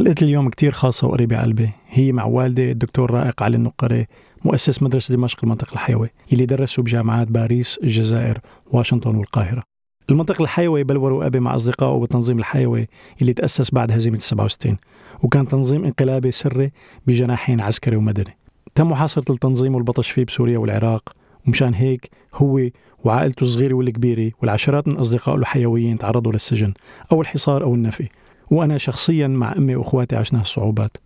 حلقة اليوم كتير خاصة وقريبة قلبي. هي مع والدي الدكتور رائق علي النقري مؤسس مدرسة دمشق المنطق الحيوي اللي درسوا بجامعات باريس الجزائر واشنطن والقاهرة. المنطق الحيوي بلور أبي مع أصدقائه بالتنظيم الحيوي اللي تأسس بعد هزيمة 67 وكان تنظيم انقلابي سري بجناحين عسكري ومدني. تم محاصرة التنظيم والبطش فيه بسوريا والعراق ومشان هيك هو وعائلته الصغيرة والكبيرة والعشرات من أصدقائه الحيويين تعرضوا للسجن أو الحصار أو النفي. وأنا شخصيا مع أمي وأخواتي عشنا هالصعوبات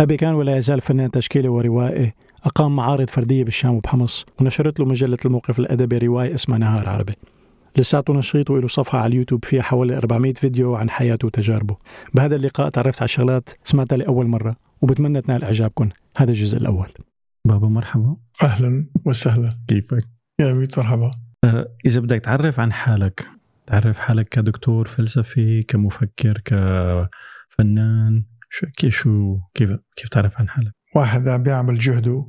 أبي كان ولا يزال فنان تشكيلي وروائي. أقام معارض فردية بالشام وبحمص ونشرت له مجلة الموقف الأدبي رواية اسمها نهار عربي. لساته نشيط وله صفحة على اليوتيوب فيها حوالي 400 فيديو عن حياته وتجاربه. بهذا اللقاء تعرفت على شغلات سمعتها لأول مرة وبتمنى تنال إعجابكم هذا الجزء الأول. بابا مرحبا. أهلا وسهلا. كيفك؟ يا ميت مرحبا أه إذا بدك تعرف عن حالك. تعرف حالك كدكتور فلسفي كمفكر كفنان شو شو كيف كيف تعرف عن حالك؟ واحد عم بيعمل جهده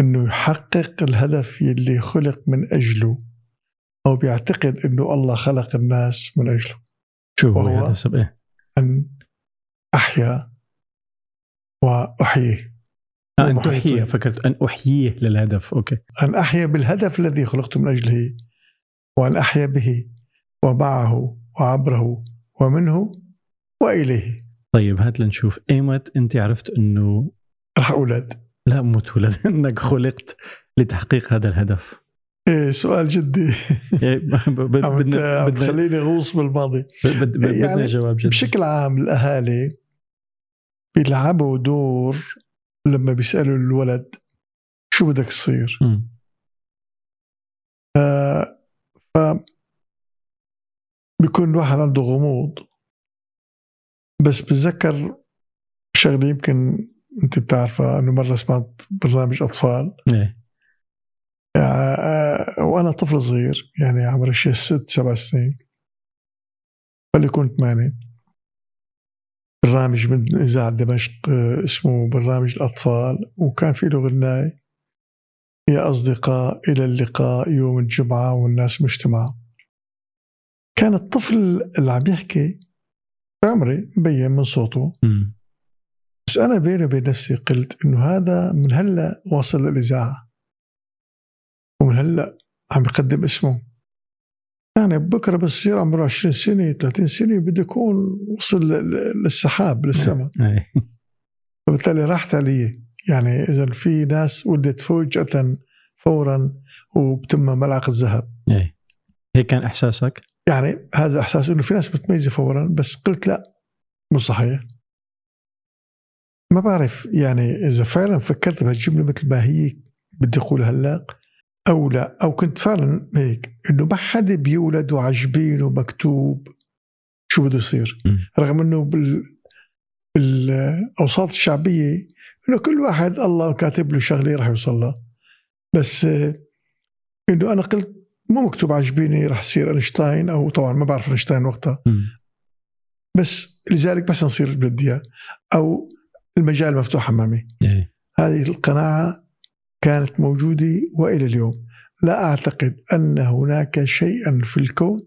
إنه يحقق الهدف يلي خلق من أجله أو بيعتقد إنه الله خلق الناس من أجله شو هو هذا إيه؟ أن أحيا وأحييه آه أن وبحيطه. تحييه فكرت أن أحييه للهدف أوكي أن أحيا بالهدف الذي خلقت من أجله وأن أحيا به ومعه وعبره ومنه وإليه. طيب هات لنشوف. إيمت أنت عرفت أنه رح أولد. لا مو تولد أنك خلقت لتحقيق هذا الهدف. إيه سؤال جدي. عم بدنا بدنا تخليني غوص بالماضي. بد- بدنا يعني جواب جدي. بشكل عام الأهالي بيلعبوا دور لما بيسألوا الولد شو بدك تصير. آه ف بيكون الواحد عنده غموض. بس بتذكر شغلة يمكن أنت بتعرفها إنه مرة سمعت برنامج أطفال. إيه. آه، وأنا طفل صغير يعني عمري شي ست سبع سنين. فليكون ثمانية. برنامج من إذاعة دمشق آه، اسمه برنامج الأطفال. وكان في له غناي يا أصدقاء إلى اللقاء يوم الجمعة والناس مجتمعة. كان الطفل اللي عم يحكي بعمري مبين من صوته. مم. بس أنا بيني وبين نفسي قلت إنه هذا من هلأ واصل للاذاعه ومن هلأ عم يقدم اسمه. يعني بكرة بس يصير عمره 20 سنة 30 سنة بده يكون وصل للسحاب للسماء فبالتالي راحت علي. يعني اذا في ناس ولدت فجاه فورا وبتمها ملعقة ذهب هيك كان إحساسك؟ يعني هذا إحساس إنه في ناس متميزه فورا بس قلت لا مو صحيح. ما بعرف يعني إذا فعلا فكرت بهالجملة مثل ما هي بدي أقولها هلأ أو لا أو كنت فعلا هيك إنه ما حدا بيولد وعجبينه مكتوب شو بده يصير. رغم إنه بال بالأوساط الشعبية إنه كل واحد الله كاتب له شغلة راح يوصل لها. بس إنه أنا قلت مو مكتوب عجبيني راح يصير أينشتاين أو طبعا ما بعرف أينشتاين وقتها مم. بس لذلك بس نصير بدي إياه. أو المجال مفتوح أمامي إيه هذه القناعة كانت موجودة وإلى اليوم لا أعتقد أن هناك شيئا في الكون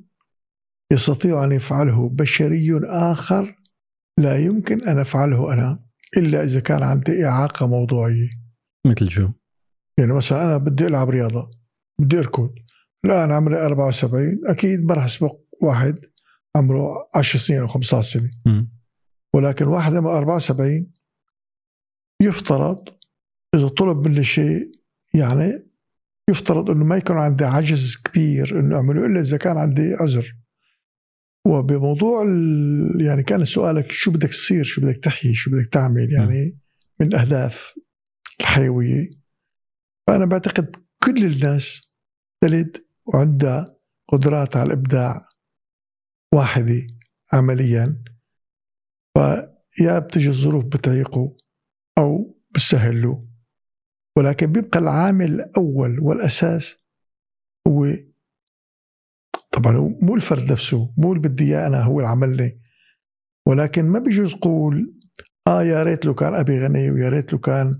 يستطيع أن يفعله بشري آخر لا يمكن أن أفعله أنا إلا إذا كان عندي إعاقة موضوعية مثل شو؟ يعني مثلا أنا بدي ألعب رياضة بدي أركض الان عمري 74 أكيد ما راح أسبق واحد عمره 10 سنين أو 15 سنه مم. ولكن واحد من 74 يفترض إذا طلب مني شيء يعني يفترض إنه ما يكون عندي عجز كبير إنه أعمله إلا إذا كان عندي عذر. وبموضوع ال- يعني كان سؤالك شو بدك تصير شو بدك تحيي شو بدك تعمل يعني من الاهداف الحيوية. فأنا بعتقد كل الناس تلد وعندها قدرات على الابداع واحدة عمليا. فيا بتجي الظروف بتعيقه أو بتسهل له ولكن بيبقى العامل الأول والأساس هو طبعا مو الفرد نفسه مو اللي بدي إياه أنا هو اللي عملني ولكن ما بيجوز قول آه يا ريت لو كان أبي غني ويا ريت لو كان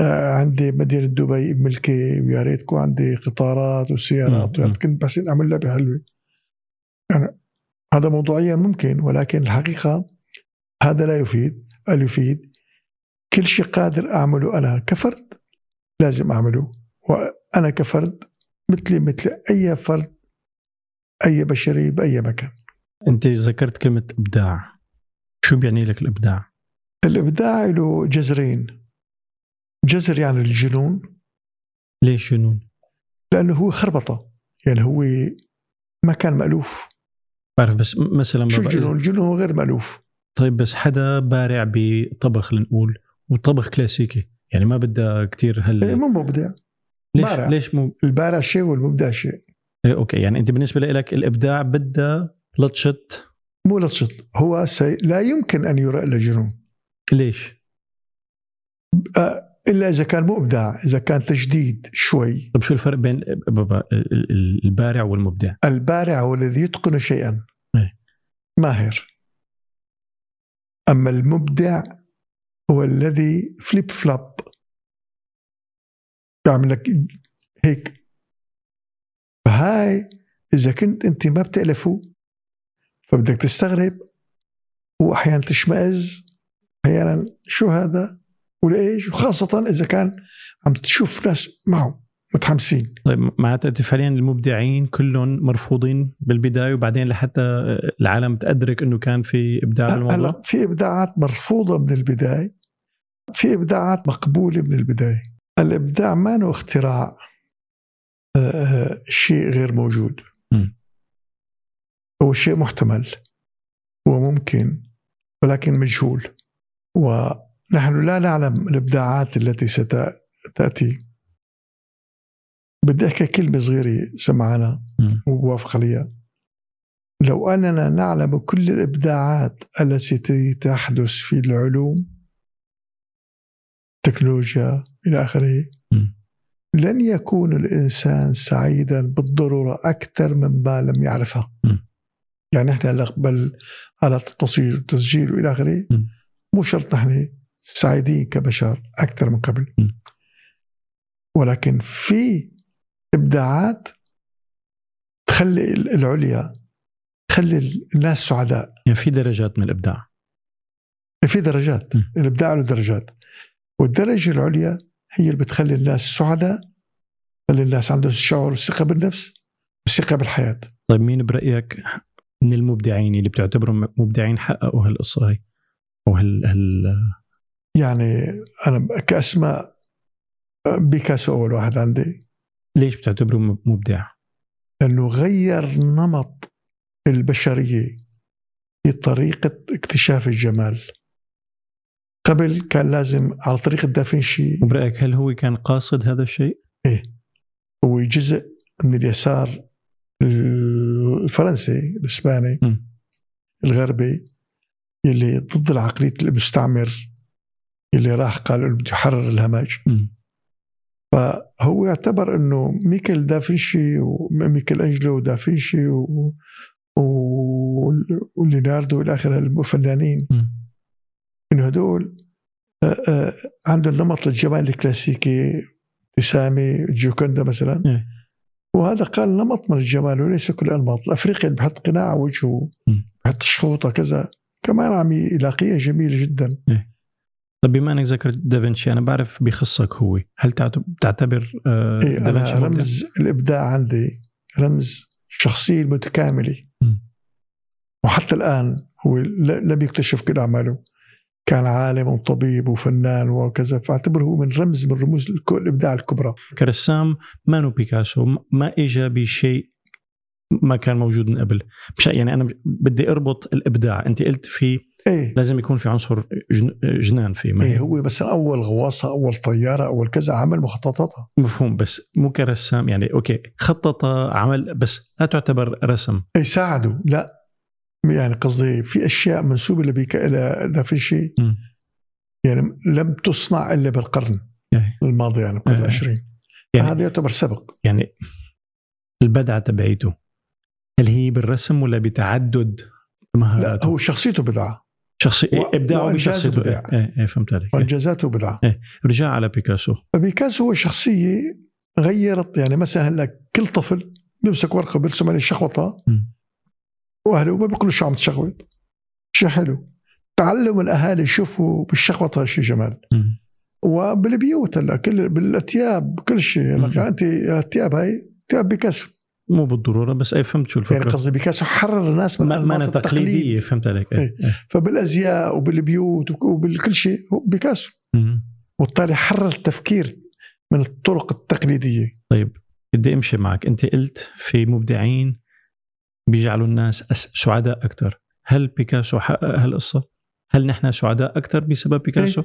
عندي مدينة دبي ملكي ويا ريت يكون عندي قطارات وسيارات. ويا ريت كنت بس أعمل لعبة حلوة. يعني هذا موضوعيا ممكن ولكن الحقيقة هذا لا يفيد بل يفيد. كل شيء قادر أعمله أنا كفرد لازم أعمله. وأنا كفرد مثلي مثل أي فرد أي بشري بأي مكان. أنت ذكرت كلمة إبداع. شو بيعني لك الإبداع؟ الإبداع له جذرين. جذر يعني الجنون؟ ليش جنون؟ لأنه هو خربطة يعني هو ما كان مألوف. بعرف بس مثلا شو الجنون؟ الجنون؟ هو غير مألوف. طيب بس حدا بارع بطبخ لنقول وطبخ كلاسيكي. يعني ما بدها كتير هل إيه، مو مبدع. ليش بارع. ليش مو البارع شيء والمبدع شيء. إيه أوكي. يعني أنت بالنسبة لك الإبداع بدها لطشه مو لطشط هو سي... لا يمكن أن يرى إلا جنون. ليش؟ إلا إذا كان مو ابداع إذا كان تجديد شوي. طيب شو الفرق بين البارع والمبدع؟ البارع هو الذي يتقن شيئا. إيه. ماهر. أما المبدع هو الذي فليب فلاب. بيعمل لك هيك. فهاي إذا كنت أنت ما بتألفه فبدك تستغرب واحيانا تشمئز. أحيانا شو هذا؟ وليش وخاصة إذا كان عم تشوف ناس معه متحمسين. طيب معناتها انت فعليا المبدعين كلهم مرفوضين بالبداية وبعدين لحتى العالم تأدرك إنه كان في إبداع بالموضوع؟ هلا في إبداعات مرفوضة من البداية في إبداعات مقبولة من البداية. الإبداع ما هو اختراع آه، آه، شيء غير موجود. هو شيء محتمل وممكن ولكن مجهول ونحن لا نعلم الإبداعات التي ستاتي بدي أحكي كلمة صغيرة سمعنا. ووافق عليها لو أننا نعلم كل الإبداعات التي تحدث في العلوم تكنولوجيا إلى آخره. لن يكون الإنسان سعيدا بالضرورة أكثر مما لم يعرفها مم. يعني إحنا هلأ قبل على التصوير والتسجيل والى آخره. مو شرط نحن سعيدين كبشر أكثر من قبل. ولكن في إبداعات تخلي العليا تخلي الناس سعداء. يعني في درجات من الإبداع. في درجات مم. الإبداع له درجات. والدرجة العليا هي اللي بتخلي الناس سعداء تخلي الناس عندهم شعور الثقه بالنفس والثقه بالحياة. طيب مين برأيك من المبدعين اللي بتعتبرهم مبدعين حققوا هالقصة هي أو هال يعني أنا كأسماء بيكاسو أول واحد عندي ليش بتعتبره م- مبدع؟ لأنه غير نمط البشرية في طريقة اكتشاف الجمال قبل كان لازم على طريقه دافنشي وبرأيك هل هو كان قاصد هذا الشيء؟ هو جزء من اليسار الفرنسي الإسباني مم. الغربي اللي ضد العقلية المستعمر اللي راح قال إنه بده يحرر الهمج مم. فهو يعتبر إنه ميكل دافنشي وميكل أنجلو ودافنشي و... و... وليناردو إلى آخره الفنانين. إنه هدول آه، آه، عندهم نمط للجمال الكلاسيكي ابتسامه جوكندا مثلا إيه. وهذا قال نمط من الجمال وليس كل انماط الافريقي اللي بحط قناع على وجهه. بحط شحوطه كذا كمان عم يلاقيها جميلة جدا طيب بما أنك ذكرت دافنشي أنا بعرف بخصك هو. هل تعت- تعتبر آه، إيه دافنشي؟ رمز الإبداع عندي رمز الشخصيه المتكاملة. وحتى الآن هو لم يكتشف كل أعماله. كان عالم وطبيب وفنان وكذا. فأعتبره من رمز من رموز الإبداع الكبرى. كرسام مانو بيكاسو ما اجى بشيء ما كان موجود من قبل. مش يعني أنا بدي أربط الإبداع. أنت قلت في إيه. لازم يكون في عنصر جن- جنان فيه ما إيه هو مثلا اول غواصة أول طيارة أول كذا عمل مخططاتها. مفهوم بس مو كرسام. يعني أوكي خطط عمل بس لا تعتبر رسم. إيه ساعدوا لا. يعني قصدي في أشياء منسوبة لبيك إلى مم. يعني لم تصنع إلا بالقرن إيه. الماضي يعني القرن إيه. العشرين. يعني- هذا يعتبر سبق. يعني البدعه تبعيته. هل هي بالرسم ولا بتعدد لا مهاراته؟ هو شخصيته بدعة شخصي و- إبداعه بشخصيته بدع. إيه إيه فهمت عليك إيه. وإنجازاته بدعة رجع على بيكاسو فبيكاسو هو شخصية غيرت يعني مثلا هلا كل طفل بيمسك ورقة بيرسم عليه شخوطة. وأهله ما بيقولوا شو عم تشخوط شيء حلو تعلم الأهالي يشوفوا بالشخبطه هالشيء جمال مم. وبالبيوت هلا كل بالثياب كل شيء. هلا يعني أنت الثياب هاي ثياب بيكاسو مو بالضرورة بس أي فهمت شو يعني الفكرة قصدي بيكاسو حرر الناس من ما ما أنا أنماط تقليدية التقليد. فهمت عليك. إيه. إيه. فبالأزياء وبالبيوت وبالكل شيء هو بيكاسو. وبالتالي حرر التفكير من الطرق التقليدية. طيب بدي أمشي معك. أنت قلت في مبدعين بيجعلوا الناس سعداء أكثر هل بيكاسو حقق هالقصة؟ هل نحن سعداء أكثر بسبب بيكاسو؟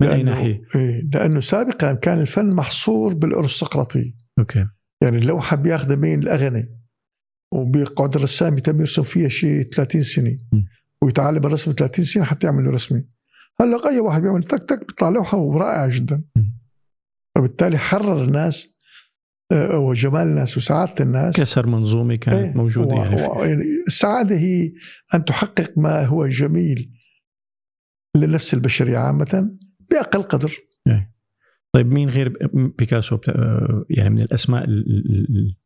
من أي ناحية؟ إيه. لأنه سابقا كان الفن محصور بالأرستقراطية. أوكي. يعني اللوحه بياخذها مين الاغني وبيقعد الرسام يتم يرسم فيها شيء 30 سنة م. ويتعلم الرسم 30 سنة حتى يعمل له رسمه هلأ اي واحد بيعمل تك تك بيطلع لوحة ورائعة جدا. فبالتالي حرر الناس آه، وجمال الناس وسعادة الناس. كسر منظومة كانت موجودة و- يعني. يعني السعادة هي أن تحقق ما هو جميل للنفس البشرية عامة بأقل قدر. طيب مين غير بيكاسو بتا... يعني من الأسماء ال- ال- ال-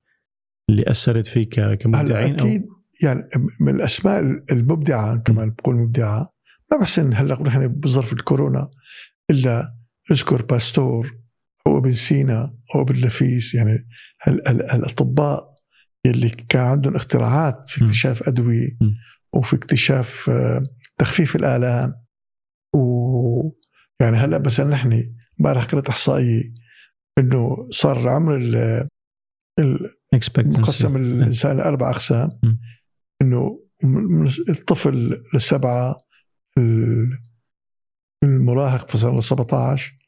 اللي أثرت فيك كمبدعين أكيد يعني من الأسماء المبدعة كمان بقول مبدعة ما بحسن هلأ نحن بظرف الكورونا إلا أذكر باستور أو أبن سينا أو أبن نفيس يعني هال- هال- الاطباء اللي كان عندهم اختراعات في. اكتشاف أدوية. وفي اكتشاف آه، تخفيف الآلام و يعني هلأ مثلا نحن امبارح قرأت احصائيه انه صار عمر ال-. مقسم الانسان لاربع اقسام. م. انه من الطفل للسبعه ال- المراهق مثلا ل 17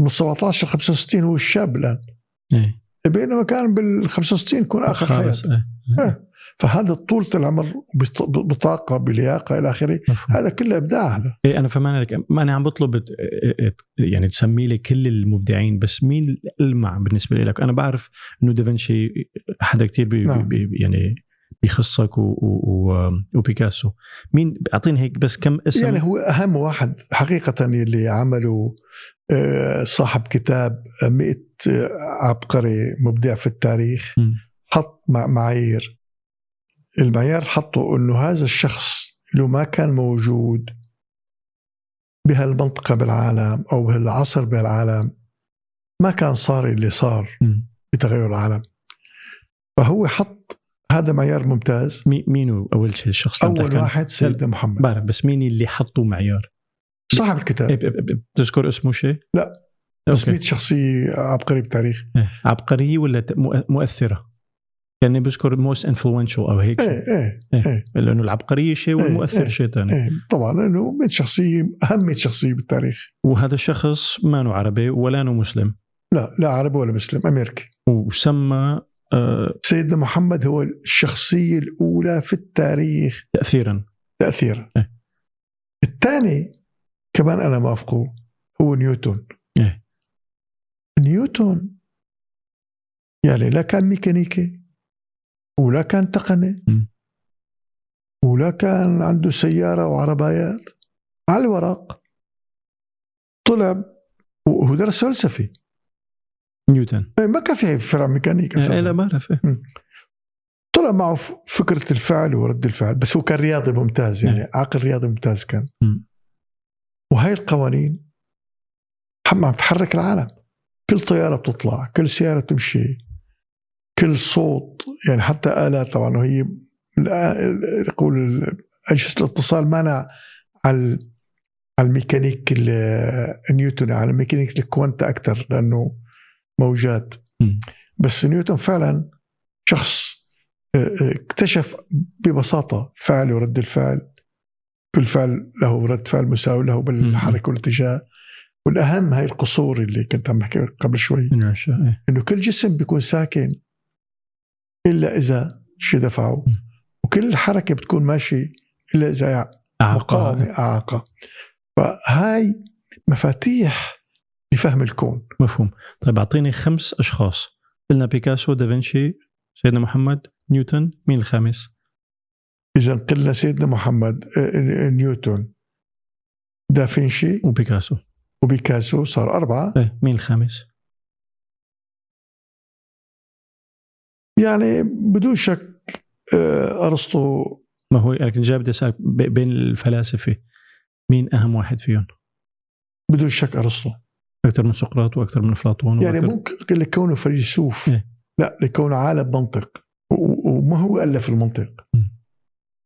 من 17 ل 65 هو الشاب الآن. إيه. بينما كان بال 65 يكون آخر حياته. إيه. فهذا طولة العمر بلياقة إلى آخره. مفهوم. هذا كله إبداع هذا. إيه أنا فهمان عليك. ما أنا عم بطلب يعني تسمي لي كل المبدعين بس مين الالمع بالنسبة لك؟ أنا بعرف إنه دافنشي حدا كتير بي نعم. بي يعني بيخصك و و وبيكاسو مين اعطيني هيك بس كم اسم؟ يعني هو أهم واحد حقيقة اللي عمله آه، صاحب كتاب 100 عبقري مبدع في التاريخ. مم. حط مع معايير. المعيار حطه إنه هذا الشخص لو ما كان موجود بهالمنطقة بالعالم أو بهالعصر بالعالم ما كان صار اللي صار. بتغير العالم. فهو حط هذا معيار ممتاز. مي- مين أول شيء الشخص أول؟ واحد سيدنا محمد. بعرف بس مين اللي حطوا معيار؟ صاحب إيه الكتاب ب- ب- ب- بتذكر اسمه شيء لا. 100 شخصية عبقريه بالتاريخ إيه. عبقرية ولا مؤثرة؟ كأني بذكر most influential أو هيك شيء. إيه إيه إيه. إيه لأنه العبقرية شيء إيه، والمؤثر إيه، شيء ثاني إيه طبعا لأنه 100 شخصية أهم 100 شخصية بالتاريخ وهذا الشخص مانو عربي ولا نو مسلم لا لا عربي ولا مسلم أمريكي وسمى آه سيدنا محمد هو الشخصية الأولى في التاريخ تاثيرا تاثيرا إيه. الثاني كمان أنا موافقه هو نيوتن إيه. نيوتن يعني لا كان ميكانيكي ولا كان تقني. ولا كان عنده سيارة وعربايات على الورق طلع وهو درس فلسفي. نيوتن. إيه، ما كان في فرع ميكانيك إيه لا أساسا بعرف إيه. طلع معه فكرة الفعل ورد الفعل بس هو كان رياضي ممتاز يعني نعم. عقل رياضي ممتاز كان. مم. وهي القوانين عم تحرك العالم. كل طيارة بتطلع كل سيارة بتمشي. كل صوت يعني حتى آلات طبعا وهي يقول أجهزة الاتصال مانع على على الميكانيك ال- النيوتني على الميكانيك الكوانتا أكثر لأنه موجات. بس نيوتن فعلا شخص اكتشف ببساطة فعل ورد الفعل كل فعل له رد فعل مساوي له بالحركة والاتجاه والأهم هاي القصور اللي كنت عم بحكي قبل شوي إنه شو- إيه. إنه كل جسم بيكون ساكن إلا إذا شيء دفعه. وكل حركة بتكون ماشي إلا إذا أعقى مقاومة أعاقة. فهاي مفاتيح لفهم الكون. مفهوم. طيب أعطيني خمس أشخاص. قلنا بيكاسو دافنشي سيدنا محمد نيوتن مين الخامس؟ إذا قلنا سيدنا محمد آه، نيوتن. دافنشي وبيكاسو. وبيكاسو صار أربعة. إيه مين الخامس؟ يعني بدون شك آه، أرسطو ما هو لكن جاي بدي أسألك بين الفلاسفة مين أهم واحد فيهم؟ بدون شك أرسطو أكثر من سقراط وأكثر من أفلاطون يعني ممكن لكونه فيلسوف إيه. لا لكونه عالم منطق وما هو ألف المنطق.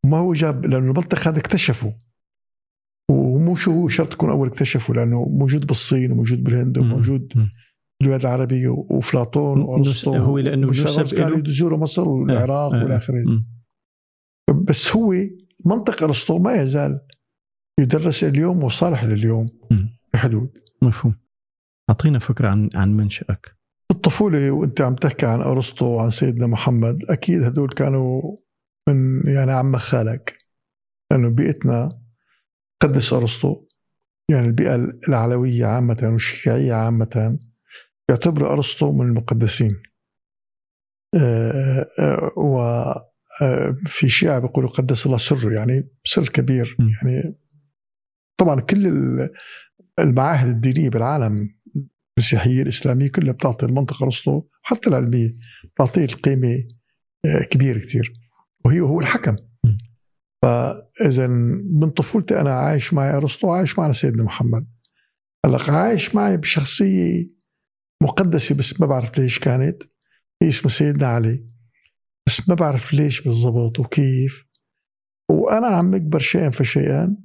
ما هو جاب لأنه المنطق هذا اكتشفه ومو شو هو شرط يكون أول اكتشفه لأنه موجود بالصين وموجود بالهند. وموجود. بالبلاد العربية وافلاطون وأرسطو هو لأنه وفيثاغورس نسب كانوا. يزوروا مصر والعراق آه، آه. والى اخره مم. بس هو منطق أرسطو ما يزال يدرس اليوم وصالح لليوم. بحدود مفهوم أعطينا فكرة عن عن منشأك الطفولة وأنت عم تحكي عن أرسطو وعن سيدنا محمد أكيد هدول كانوا من يعني عم خالك لأنه بيئتنا قدس أرسطو يعني البيئة العلوية عامة والشيعية عامة يعتبروا أرسطو من المقدسين وفي شيعة بيقولوا قدس الله سره يعني سر كبير. يعني طبعا كل ال- المعاهد الدينية بالعالم المسيحية الإسلامية كلها بتعطي المنطقة أرسطو حتى العلمية بتعطيه القيمة آه، كبيرة كتير وهي هو الحكم. فإذا من طفولتي أنا عايش معي أرسطو عايش معنا سيدنا محمد هلأ عايش معي بشخصية مقدسة بس ما بعرف ليش كانت. هي اسمها سيدنا علي بس ما بعرف ليش بالضبط وكيف. وأنا عم أكبر شيئا فشيئا.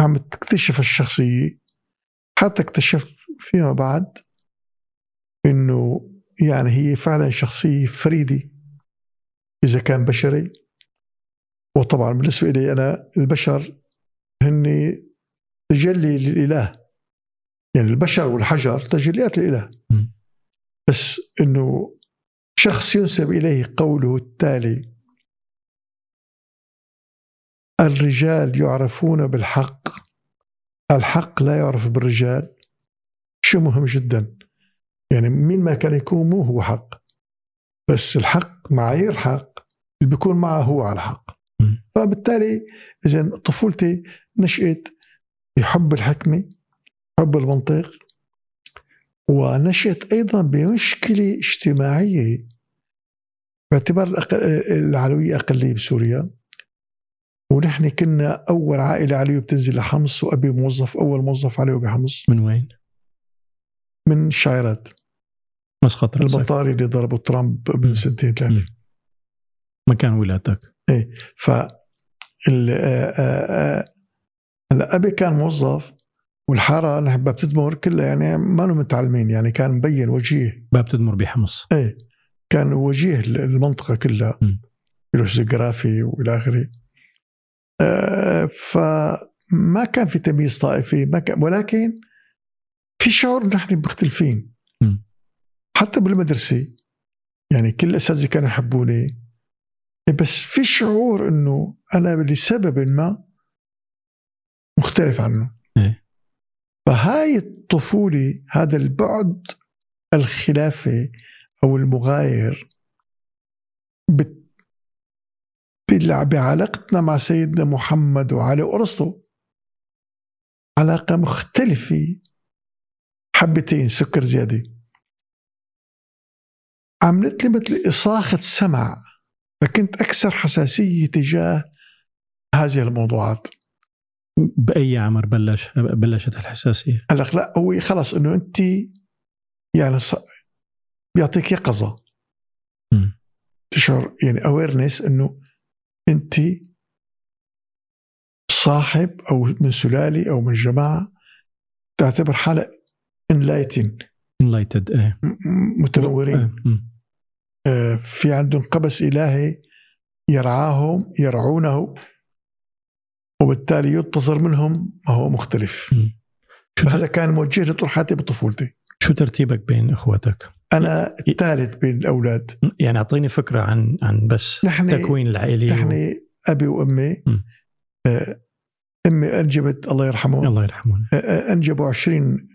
عم تكتشف الشخصية. حتى اكتشفت فيما بعد إنه يعني هي فعلا شخصية فريدة إذا كان بشري. وطبعا بالنسبة لي أنا البشر هن تجلي للاله يعني البشر والحجر تجليات للاله م. بس إنه شخص ينسب إليه قوله التالي الرجال يعرفون بالحق الحق لا يعرف بالرجال شيء مهم جدا يعني مين ما كان يكون مو هو حق بس الحق معايير حق اللي بيكون معه هو على حق. فبالتالي اذا طفولتي نشأت بحب الحكمة حب المنطق ونشأت أيضا بمشكلة اجتماعية. باعتبار العلوية أقلية بسوريا. ونحن كنا أول عائلة علوية بتنزل لحمص وأبي موظف أول موظف علوي بحمص من وين؟ من الشاعرات مسقط البطاري اللي ضربوا ترامب من م. سنتين ثلاثة. مكان ولادتك. ف آه، آه، هلا أبي كان موظف والحارة نحن بتدمر كلها يعني ما متعلمين يعني كان مبين وجيه باب تدمر بحمص إيه كان وجيه المنطقة كلها م. له جغرافي وإلى آخره آه، فما كان في تمييز طائفي ما كان ولكن في شعور نحن مختلفين. حتى بالمدرسة يعني كل الأساتذة كانوا يحبوني بس في شعور إنه أنا لسبب ما مختلف عنه إيه. فهاي الطفولة هذا البعد الخلافي أو المغاير بعلاقتنا مع سيدنا محمد وعلى أرسطو. علاقة مختلفة حبتين سكر زيادة. عملت لي مثل إصاخة سمع فكنت أكثر حساسية تجاه هذه الموضوعات. بأي عمر بلش بلشت الحساسية؟ هلا لا هو خلص إنه أنت يعني ص... بيعطيك يقظة م. تشعر يعني اويرنس إنه أنت صاحب أو من سلاله أو من جماعة تعتبر حالك enlighten enlightened إيه متنورين. م. آه، في عندهم قبس إلهي يرعاهم يرعونه وبالتالي ينتظر منهم ما هو مختلف. شو هذا. كان موجه طول حياتي بطفولتي شو ترتيبك بين إخواتك؟ أنا الثالث بين الأولاد يعني أعطيني فكرة عن عن بس نحن تكوين العائلي نحن أبي وأمي م. آه، أمي أنجبت الله يرحمه الله يرحمه آه، آه، أنجبوا 20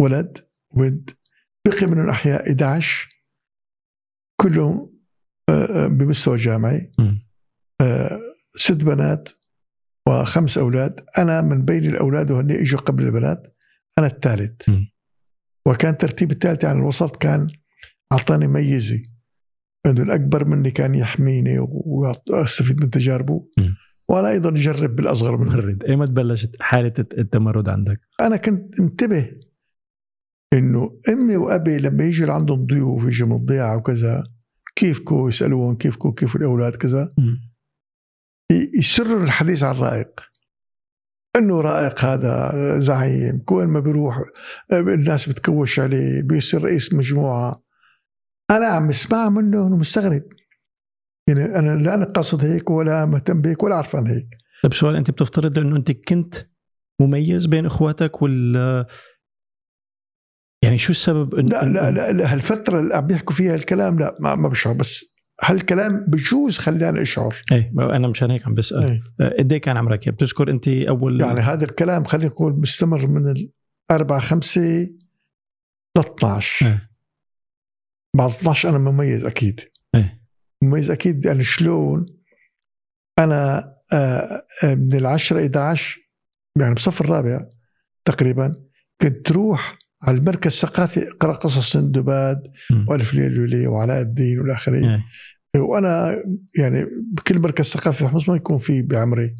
ولد ولد بقي منهم أحياء 11 كلهم بمستوى جامعي م. ست بنات وخمس أولاد. أنا من بين الأولاد وهن إجوا قبل البنات أنا الثالث. وكان ترتيب الثالث يعني الوسط كان أعطاني ميزه إنه الأكبر مني كان يحميني واستفيد من تجاربه. م. وأنا أيضا أجرب بالأصغر منه. ممرد ايمتى بلشت حالة التمرد عندك؟ أنا كنت انتبه إنه أمي وأبي لما يجي عندهم ضيوف يجوا من الضيعه وكذا كيفكم يسالوهم كيفكم كيف الأولاد كذا. يسروا الحديث عن الرائق إنه رائق هذا زعيم وين ما بيروح الناس بتكوش عليه بيصير رئيس مجموعة. أنا عم اسمع منه إنه مستغرب. يعني أنا لا أنا قاصد هيك ولا مهتم بهيك ولا عرفان هيك. طيب سؤال أنت بتفترض إنه أنت كنت مميز بين إخواتك ولا يعني شو السبب إن لا, لا لا لا هالفترة اللي عم بيحكوا فيها الكلام لا ما, ما بشعر بس هالكلام بجوز خلاني أشعر. إيه أنا مشان هيك عم بسأل. إيه. آه، قد إيه كان عمرك؟ بتذكر أنت اول يعني هذا الكلام خلينا نقول مستمر من الأربعة خمسة ل 12 إيه. بعد 12 أنا مميز أكيد. إيه. مميز أكيد يعني شلون أنا آه، آه، من العشرة 11 يعني بصف الرابع تقريبا كنت تروح على المركز الثقافي اقرأ قصص سندباد وألف ليلة وليلة وعلاء الدين والى اخره وأنا يعني بكل مركز ثقافي في ما يكون في بعمري.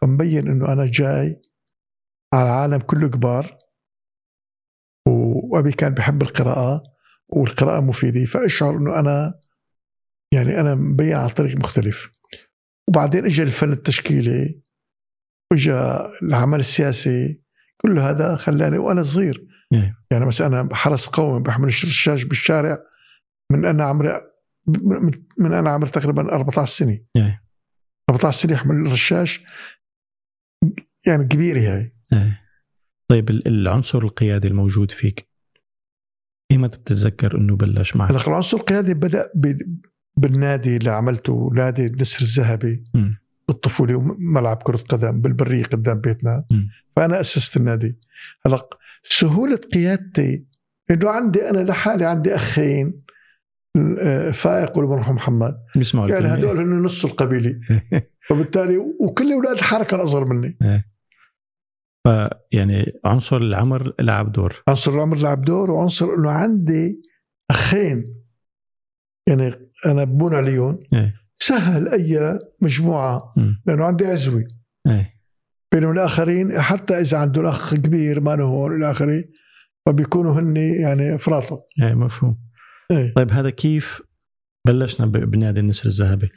فمبين إنه أنا جاي على العالم كله كبار وأبي كان بحب القراءة والقراءة مفيدة. فأشعر إنه أنا يعني أنا مبين على طريق مختلف. وبعدين اجى الفن التشكيلي واجى العمل السياسي كل هذا خلاني وأنا صغير. إيه. يعني مثلا أنا حرس قومي بحمل الرشاش بالشارع من أنا عمري من أنا عمري تقريبا 14 سنة 14 إيه. سنة احمل الرشاش يعني كبيرة هاي إيه. طيب العنصر القيادي الموجود فيك ايمتى بتتذكر إنه بلش معك؟ العنصر القيادي بدأ بالنادي اللي عملته نادي النسر الذهبي. بالطفولة ملعب كرة قدم بالبريه قدام بيتنا م. فأنا أسست النادي هلأ سهولة قيادتي إنه عندي أنا لحالي عندي أخين فائق والمرحوم محمد؟ بيسمعوا يعني هدول هن نص القبيلة. فبالتالي وكل أولاد الحركة الأصغر مني. إيه. فيعني عنصر العمر لعب دور. عنصر العمر لعب دور وعنصر إنه عندي أخين. يعني أنا بون عليهم. إيه. سهل أي مجموعة. لأنه عندي عزوة. إيه. بينما الآخرين حتى إذا عنده أخ كبير ما هون إلى اخره فبيكونوا هن يعني افراطا إيه مفهوم. إيه. طيب هذا كيف بلشنا بنادي النسر الذهبي؟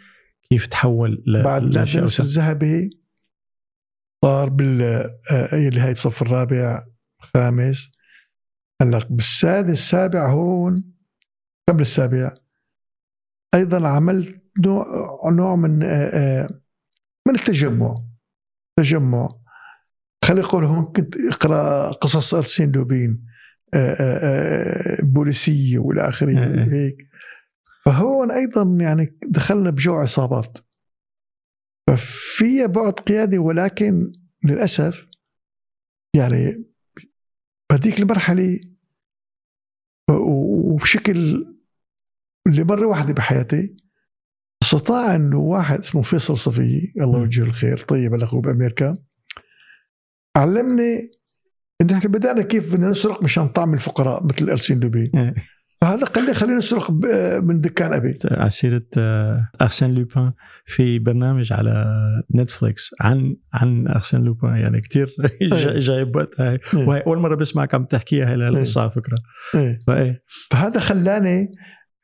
كيف تحول ل بعد نادي النسر الذهبي صار بال آه، اللي هي بصف الرابع خامس هلا بالسادس السابع هون قبل السابع. أيضا عملت نوع نوع من آه، آه، من التجمع. تجمع. خلي يقول هون كنت إقرأ قصص أرسين لوبين بوليسية والى آخره وهيك. فهون أيضا يعني دخلنا بجوع عصابات. ففي بعد قيادي ولكن للأسف يعني بهذيك المرحلة وبشكل لمرة واحدة بحياتي استطاع إنه واحد اسمه فيصل صفي الله يوجهه الخير طيب الاخو بأمريكا علمني إنه إحنا بدأنا كيف بدنا نسرق مشان طعم الفقراء مثل إرسين لوبين. إيه. فهذا قال لي خلينا نسرق من دكان أبي. على سيره أرسين لوبان في برنامج على نتفليكس عن عن أرسين لوبان يعني كثير إيه. جايب وقتها. إيه. وهي أول مرة بسمعك عم تحكيها هاي القصة على فكرة. فإيه. فهذا خلاني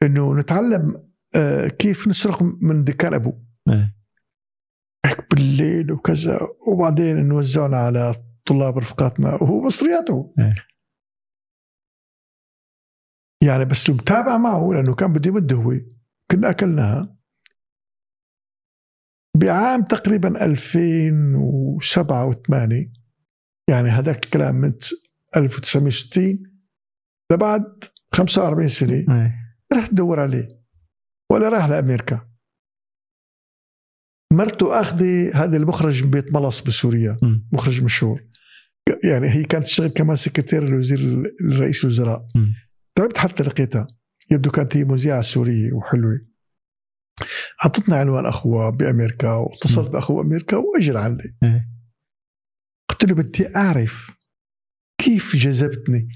إنه نتعلم آه، كيف نسرق من دكان ابوه. هيك بالليل وكذا وبعدين نوزعنا على طلاب رفقاتنا وهو مصرياته إيه. يعني بس متابع معه لأنه كان بده يمد هو. كنا أكلناها. بعام تقريبا 2007 و8 يعني هذاك الكلام من 1960 لبعد 45 سنة. إيه. رحت ادور عليه. ولا راح لأمريكا. مرته أخذة هذا المخرج من بيت ملص بسوريا. مخرج مشهور. يعني هي كانت تشتغل كمان سكرتير لوزير الرئيس الوزراء. تعبت حتى لقيتها يبدو كانت هي مذيعة سورية وحلوة. أعطتنا عنوان أخوها بأمريكا واتصلت بأخوها بأمريكا واجى لعندي إيه. قلت له بدي أعرف كيف جذبتني.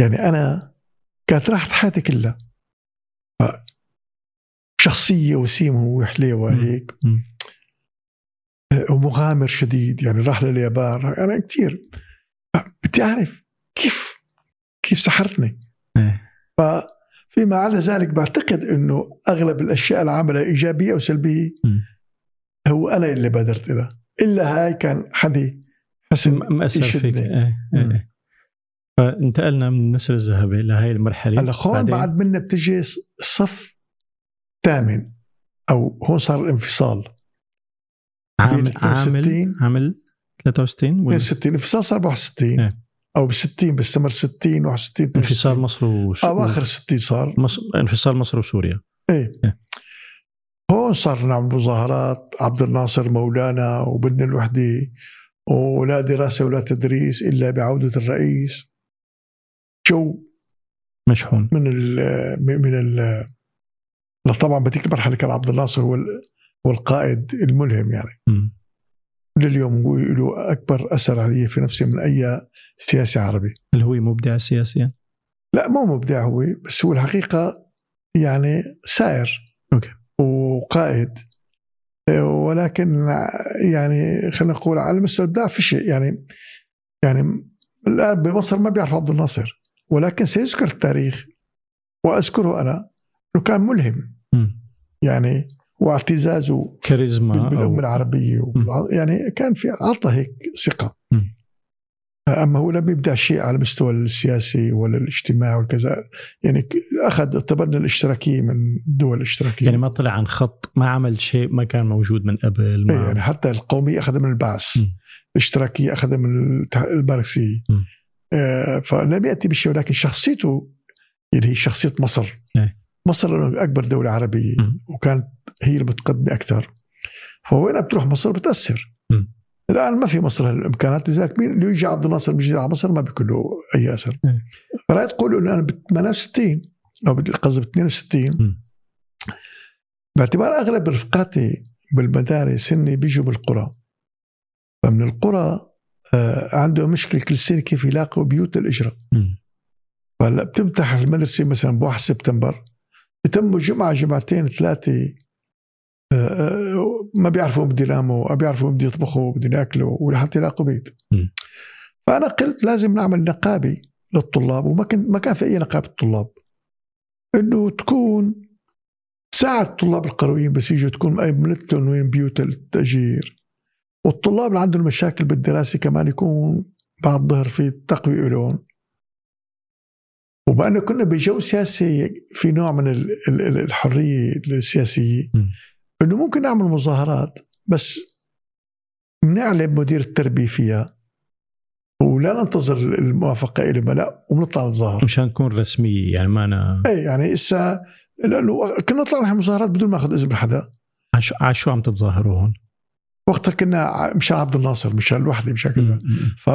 يعني أنا كانت راحت حياتي كلها. شخصية وسيمة وحليوة هيك. ومغامر شديد يعني راح لليابان أنا يعني كثير بدي أعرف كيف كيف سحرتني. إيه. فيما عدا ذلك بعتقد إنه أغلب الأشياء اللي عملها إيجابية أو سلبية. هو أنا اللي بادرت لها إلا هاي كان حدي حسن مأثر فيك. إيه إيه فانتقلنا من النسر الذهبي لهي المرحلة. هلا هون بعد منا بتجي صف ثامن أو هون صار الانفصال. عامل عامل 62 عامل 63 ولا؟ 62 انفصال صار ب 61 إيه. أو ب 60 بيستمر 60 61 انفصال 62. مصر وس... اواخر 60 صار. مصر... انفصال مصر وسوريا. إيه. إيه. هون صار نعمل مظاهرات عبد الناصر مولانا وبدنا الوحدة ولا دراسة ولا تدريس إلا بعودة الرئيس. جو مشحون من ال من ال طبعا بتيك المرحلة كان عبد الناصر هو ال- هو القائد الملهم يعني مم. لليوم هو له أكبر أثر علي في نفسي من أي سياسي عربي هل هو مبدع سياسيا؟ لا مو مبدع هو بس هو الحقيقة يعني سائر أوكي. وقائد ولكن يعني خلينا نقول على مستوى الابداع في شيء يعني يعني الآن بمصر ما بيعرف عبد الناصر ولكن سيذكر التاريخ وأذكره أنا إنه كان ملهم مم. يعني واعتزازه كاريزما بال- بالأمة أو... العربية وبالع- يعني كان في عطى هيك ثقة مم. أما هو لم يبدع شيء على المستوى السياسي ولا الاجتماعي والكذا يعني أخذ تبنى الاشتراكية من الدول الاشتراكيه يعني ما طلع عن خط ما عمل شيء ما كان موجود من قبل إيه ما يعني حتى القومية أخذها من البعث. الاشتراكية أخذها من الماركسية. آه، فلم يأتي بشيء ولكن شخصيته اللي هي شخصية مصر إيه. مصر دولة عربية مم. وكانت هي المتقدمة أكثر فوين بتروح مصر بتأثر مم. الآن ما في مصر هالإمكانات لذلك مين اللي يجي عبد الناصر بيجي على مصر ما بيكون له أي أثر إيه. فلا تقول إنه أنا ب 68 أو بد- قصدي ب 62 مم. باعتبار أغلب رفقاتي بالمدارس هن بيجوا بالقرى فمن القرى آه، عندهم مشكلة كل سنة كيف يلاقوا بيوت الإجرة. فهلأ بتفتح المدرسة مثلا ب 1 سبتمبر بتموا جمعة جمعتين ثلاثة آه، آه، ما بيعرفوا بده يناموا ما بيعرفوا بده يطبخوا بدهم ياكلوا ولحتى يلاقوا بيت. مم. فأنا قلت لازم نعمل نقابة للطلاب وما كان ما كان في أي نقابة طلاب. إنه تكون تساعد الطلاب القرويين بس يجوا تكون مأمنت لهم وين بيوت التأجير. والطلاب اللي عندهم مشاكل بالدراسة كمان يكون بعد الظهر في تقوية لهم. وبأنه كنا بجو سياسي في نوع من ال- ال- ال- الحرية السياسية. إنه ممكن نعمل مظاهرات بس بنعلم مدير التربية فيها ولا ننتظر الموافقة إلى لا ونطلع نتظاهر مشان تكون رسمية يعني ما أنا إيه يعني إسا لأنه كنا نطلع نحن مظاهرات بدون ما أخذ إذن من حدا على شو- عم تتظاهروا هون؟ وقتها كنا مشان عبد الناصر مشان الوحدة مشان كذا. ف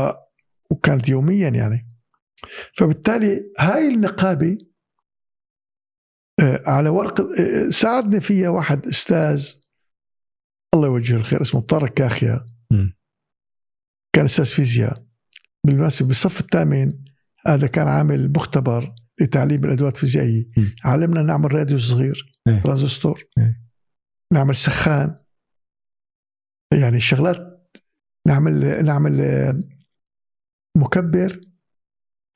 وكانت يوميا يعني فبالتالي هاي النقابة آه، على ورقه آه، ساعدني فيها واحد أستاذ الله يوجهه الخير اسمه طارق كاخيا. كان أستاذ فيزياء بالمناسبة بالصف الثامن هذا كان عامل مختبر لتعليم الأدوات الفيزيائية. علمنا نعمل راديو صغير إيه. ترانزستور إيه. نعمل سخان يعني شغلات نعمل نعمل آه، مكبر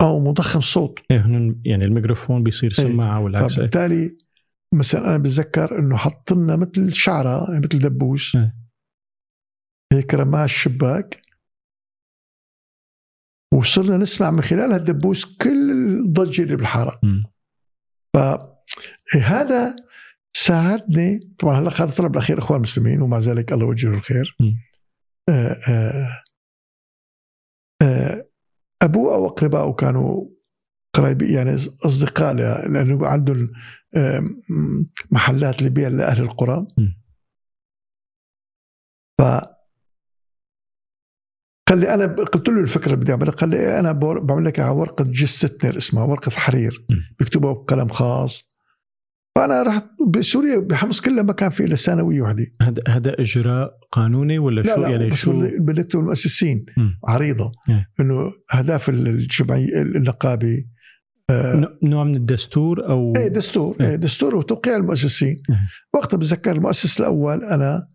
أو مضخم صوت هن يعني الميكروفون بيصير إيه. سماعة والعكس إيه. فبالتالي مثلا أنا بتذكر إنه حط لنا مثل شعرة يعني مثل دبوس إيه. هيك رماها الشباك وصرنا نسمع من خلال هالدبوس كل الضجة اللي بالحارة. فهذا ساعدني طبعا هلا هذا طلب الاخير إخوان المسلمين ومع ذلك الله يوجهه الخير. آه، آه، آه، أبوه أو اقربائه كانوا قرايب يعني أصدقاء لأنه عندهم محلات لبيع لأهل القرى. ف قال لي أنا قلت له الفكرة اللي بدي أعملها قال لي أنا بور- بعمل لك على ورقة جيس ستنر اسمها ورقة حرير م. بيكتبها بقلم خاص فأنا رحت بسوريا بحمص كلها ما كان في إلا ثانوية وحده هذا هذا إجراء قانوني ولا لا شو لا يعني بس شو بنكتب المؤسسين. عريضة إيه. إنه اهداف الجمعيه النقابه آه، نوع من الدستور أو إيه دستور إيه. إيه دستور وتوقيع المؤسسين إيه. وقتها بتذكر المؤسس الأول أنا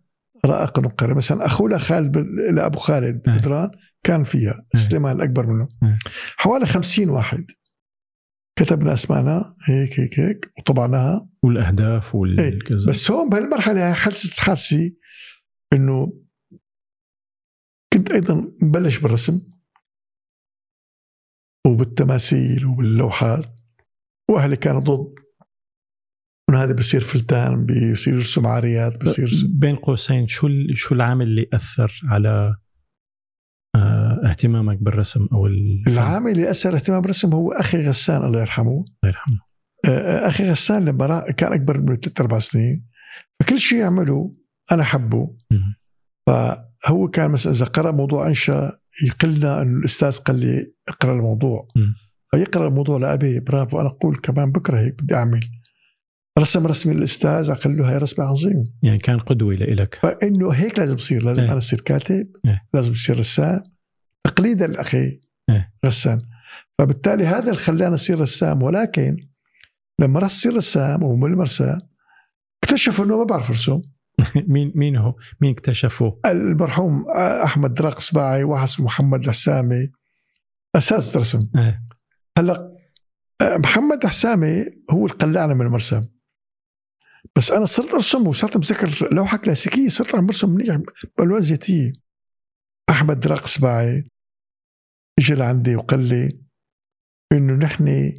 رائق نقري مثلا أخوه لخالد لابو خالد إيه. بدران كان فيها إيه. سليمان الأكبر منه إيه. حوالي خمسين واحد كتبنا اسمائنا هيك هيك هيك وطبعناها والأهداف إيه. والكذا بس هون بهالمرحلة هاي حدثت حادثه إنه كنت أيضا مبلش بالرسم وبالتماثيل وباللوحات وأهلي كانوا ضد إنه هذا بصير فلتان بيصير يرسم عاريات بصير بين قوسين شو شو العامل اللي أثر على آه، اهتمامك بالرسم أو الفن؟ العامل اللي أثر اهتمام بالرسم هو أخي غسان الله يرحمه الله يرحمه أخي غسان لما كان أكبر مني ثلاث أربع سنين فكل شيء يعمله أنا حبه. فهو كان مثلا إذا قرأ موضوع أنشا يقلنا انه الأستاذ قال لي اقرأ الموضوع. فيقرأ الموضوع لأبي برافو أنا أقول كمان بكرة هيك بدي أعمل رسم رسمي للاستاذ قال له هاي رسمة عظيمة يعني كان قدوة لإلك فإنه هيك لازم يصير لازم إيه. أنا أصير كاتب إيه. لازم اصير رسام تقليدا لأخي. رسام فبالتالي هذا اللي خلاني أصير رسام ولكن لما رحت اصير رسام ومعلم رسام اكتشفوا إنه ما بعرف ارسم مين مين هو؟ مين اكتشفه؟ المرحوم أحمد دراق صباعي واحد اسمه محمد الحسامي اساتذه رسم إيه. هلا محمد حسامي هو اللي قلعنا من المرسم بس أنا صرت أرسم وصرت مذكر لوحة كلاسيكية صرت عم برسم منيح بألوان زيتية أحمد دراق صباعي اجى لعندي وقال لي إنه نحن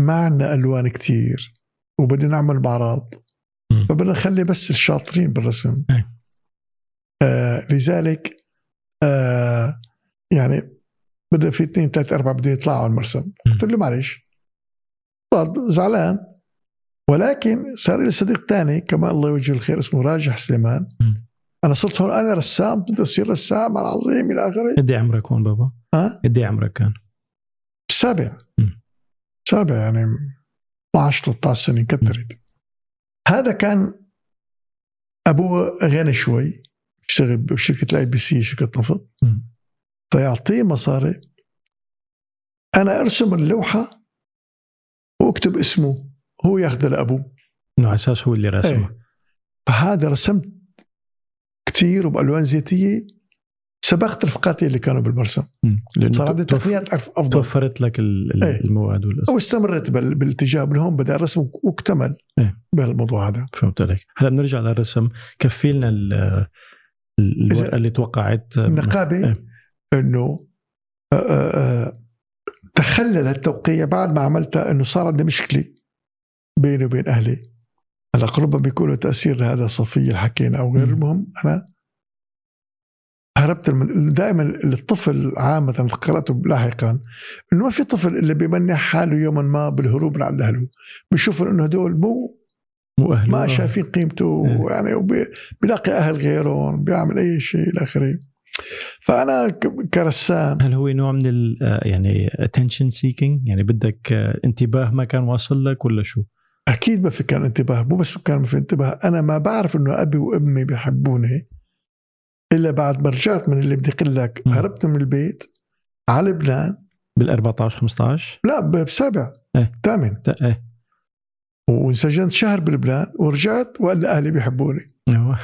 ما عندنا ألوان كتير وبدنا نعمل معرض. فبدنا نخلي بس الشاطرين بالرسم أي. آه لذلك آه يعني بدا في اثنين ثلاثة أربعة بدهم يطلعوا على المرسم. قلت له معلش زعلان ولكن صار لي صديق ثاني كمان الله يوجه الخير اسمه راجح سليمان مم. أنا صرت هون أنا رسام بدي أصير رسام العظيم إلى آخره قد إيه عمرك هون بابا؟ ها قد إيه عمرك كان؟ السابع مم. سابع يعني 12 13 سنه كترت هذا كان أبوه غني شوي اشتغل بشركة ال IPC شركة نفط. فيعطيه مصاري. أنا أرسم اللوحة وأكتب اسمه هو ياخذها لأبوه. إنه على أساس هو اللي رسمه إيه. فهذا رسمت كثير وبالوان زيتيه سبقت رفقاتي اللي كانوا. لأنه صار عندي تقنيات أفضل توفرت لك إيه. المواد والأساس أو استمرت بال- بالاتجاه هون بدأ الرسم واكتمل إيه. بهالموضوع هذا فهمت عليك هلا بنرجع للرسم كفي لنا ال- ال- الورقة اللي توقعت النقابة إيه. إنه آه، آه، آه، تخلل التوقيع بعد ما عملتها إنه صار عندي مشكلة بيني وبين أهلي هلا ربما بيكون له تأثير لهذا الصفيه اللي حكينا أو غير. المهم أنا هربت من دائما الطفل عامة قرأته لاحقا إنه ما في طفل إلا بيمنح حاله يوما ما بالهروب من عند أهله بيشوف إنه هدول مو مو ما آه. شايفين قيمته إيه. يعني بيلاقي أهل غيرهم بيعمل أي شيء إلى آخره فأنا كرسام هل هو نوع من ال آه، يعني attention seeking يعني بدك آه، انتباه ما كان واصل لك ولا شو؟ أكيد ما في كان انتباه مو بس كان ما في انتباه أنا ما بعرف إنه أبي وأمي بيحبوني إلا بعد ما رجعت من اللي بدي أقول لك. هربت من البيت على لبنان بال 14 15 لا بسابع إيه. ثامن إيه وانسجنت شهر بلبنان ورجعت وقال أهلي بيحبوني أيوة.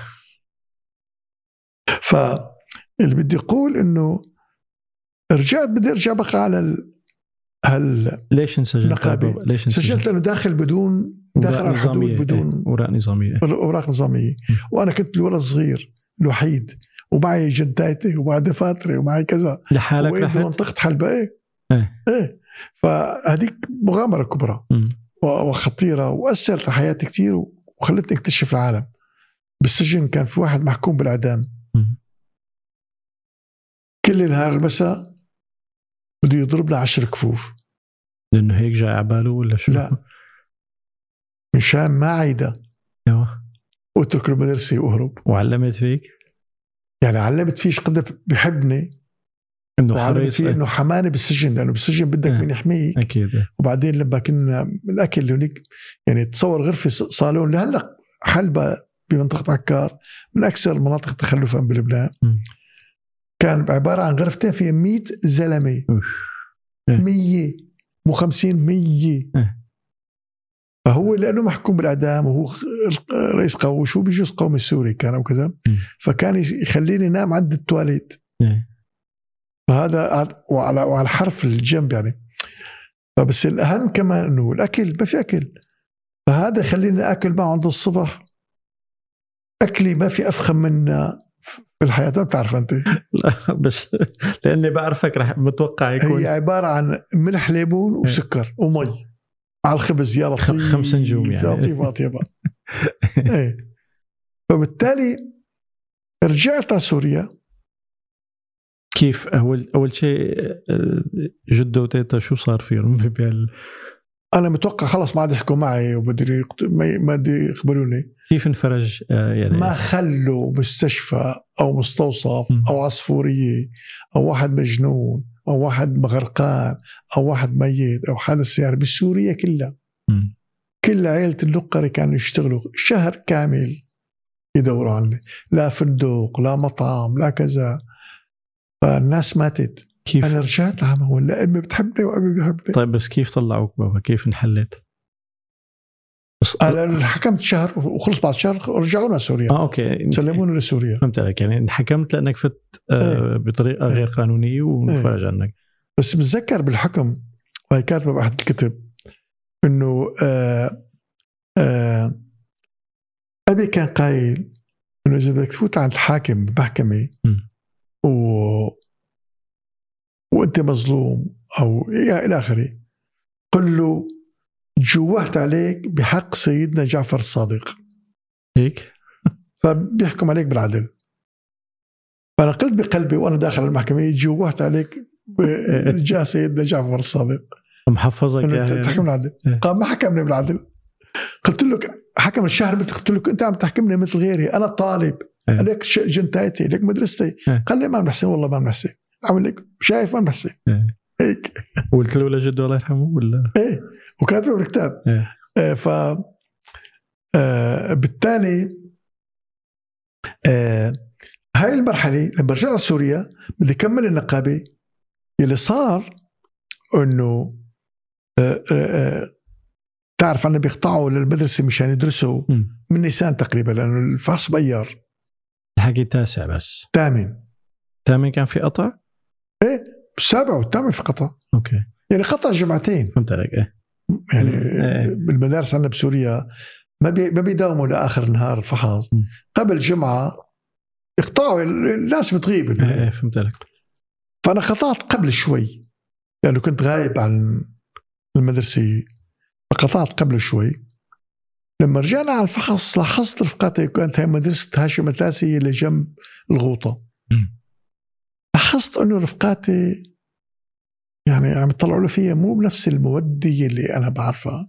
فاللي بدي أقول إنه رجعت بدي أرجع بقى على ال... هال ليش انسجنت. بابا؟ ليش انسجنت؟ سجلت لأنه داخل بدون داخل وراء على الحدود نظامية، بدون إيه. وراء نظامية إيه. اوراق نظاميه وأنا كنت الولد الصغير الوحيد ومعي جدايتي ومعي دفاتري ومعي كذا لحالك رحت؟ بمنطقه حلبة إيه إيه. إيه فهذيك مغامرة كبرى مم. و- وخطيرة وأثرت على حياتي كثير وخلتني أكتشف العالم بالسجن كان في واحد محكوم بالإعدام مم. كل نهار المساء بده يضربنا عشر كفوف لأنه هيك جاي على باله ولا شو؟ لا. مشان ما عيدا أيوه واترك المدرسة واهرب وعلمت فيك يعني علمت فيه قد بحبني إنه وعلمت فيه إنه حماني بالسجن لأنه بالسجن بدك إيه. مين يحميك أكيد إيه. وبعدين لما كنا الأكل اللي هناك يعني تصور غرفة صالون لهلأ حلبة بمنطقة عكار من أكثر المناطق تخلفا بلبنان. كان عبارة عن غرفتين فيها 100 زلمة أوف. إيه. 100 مو 50 100 إيه. فهو لأنه محكوم بالأعدام وهو رئيس قومي شو بيجوز قومي السوري كان أو كذا فكان يخليني نام عند التواليت. إيه. فهذا وعلى وعلى حرف الجنب يعني. فبس الأهم كمان أنه الأكل ما في أكل. فهذا يخليني آكل معه عند الصبح. أكلي ما في أفخم منه في الحياة. ما بتعرف أنت. لا بس لأني بعرفك رح متوقع يكون. هي عبارة عن ملح ليمون وسكر ومي. على الخبز يا لطيف خمس نجوم يعني. يا لطيف اطيبه إيه. فبالتالي رجعت على سوريا. كيف؟ اول أول شيء آه، جده وتيتا شو صار فيهم بهال أنا متوقع خلص ما عاد يحكوا معي وبدي يقت- ما بدي يخبروني. كيف انفرج آه، يعني؟ ما خلوا مستشفى أو مستوصف. أو عصفورية أو واحد مجنون. أو واحد مغرقان أو واحد ميت أو حادث سيارة بسوريا كلها. كل عائلة اللقري كانوا يشتغلوا شهر كامل يدوروا عني لا فندق لا مطعم لا كذا. فالناس ماتت. كيف؟ أنا رجعت عم ولا أمي بتحبني وابي بيحبني. طيب بس كيف طلعوك بابا؟ كيف انحلت حكمت شهر وخلص بعد شهر ورجعونا سوريا آه أوكي. سلمونا لسوريا. فهمت عليك. يعني انحكمت لأنك فت آه إيه. بطريقة غير قانونية وانفرج عنك. بس بتذكر بالحكم وهي كاتبه باحد الكتب إنه آه آه أبي كان قايل إنه إذا بدك تفوت عند الحاكم بمحكمة. و وأنت مظلوم أو إلى آخره قل له جوهت عليك بحق سيدنا جعفر الصادق. هيك؟ فبيحكم عليك بالعدل. فأنا قلت بقلبي وأنا داخل المحكمة جوهت عليك جاء سيدنا جعفر الصادق. محفظك يعني. تحكم بالعدل. إيه. قام ما حكمني بالعدل. قلت له حكم الشهر قلت له أنت عم تحكمني مثل غيري. أنا طالب. إيه. ليك ش- جنتايتي ليك مدرستي. إيه. قال لي ما بنحسن والله ما بنحسن عمل لك شايف ما إيه. هيك. قلت له لجده الله يرحمه ولا؟ إيه. وكاتبه بالكتاب إيه. آه، ف آه، بالتالي آه، هاي المرحلة لما على سوريا بدي اكمل النقابة اللي صار إنه تعرف عنا بيقطعوا للمدرسة مشان يدرسوا. من نيسان تقريبا لأنه الفحص بأيار الحكي تاسع بس. ثامن ثامن كان في قطع؟ السابع والثامن في قطع. أوكي. يعني قطع جمعتين. فهمت عليك إيه. يعني إيه. بالمدارس عندنا بسوريا ما بي ما بيداوموا لآخر النهار الفحص. قبل جمعة يقطعوا الناس بتغيب. إيه إيه، فهمت عليك. فأنا قطعت قبل شوي. لأنه كنت غايب عن المدرسة. فقطعت قبل شوي. لما رجعنا على الفحص لاحظت رفقاتي كانت هي مدرسة هاشم التاسي اللي جنب الغوطة. لاحظت إنه رفقاتي يعني عم يطلعوا له فيها مو بنفس المودة اللي أنا بعرفها.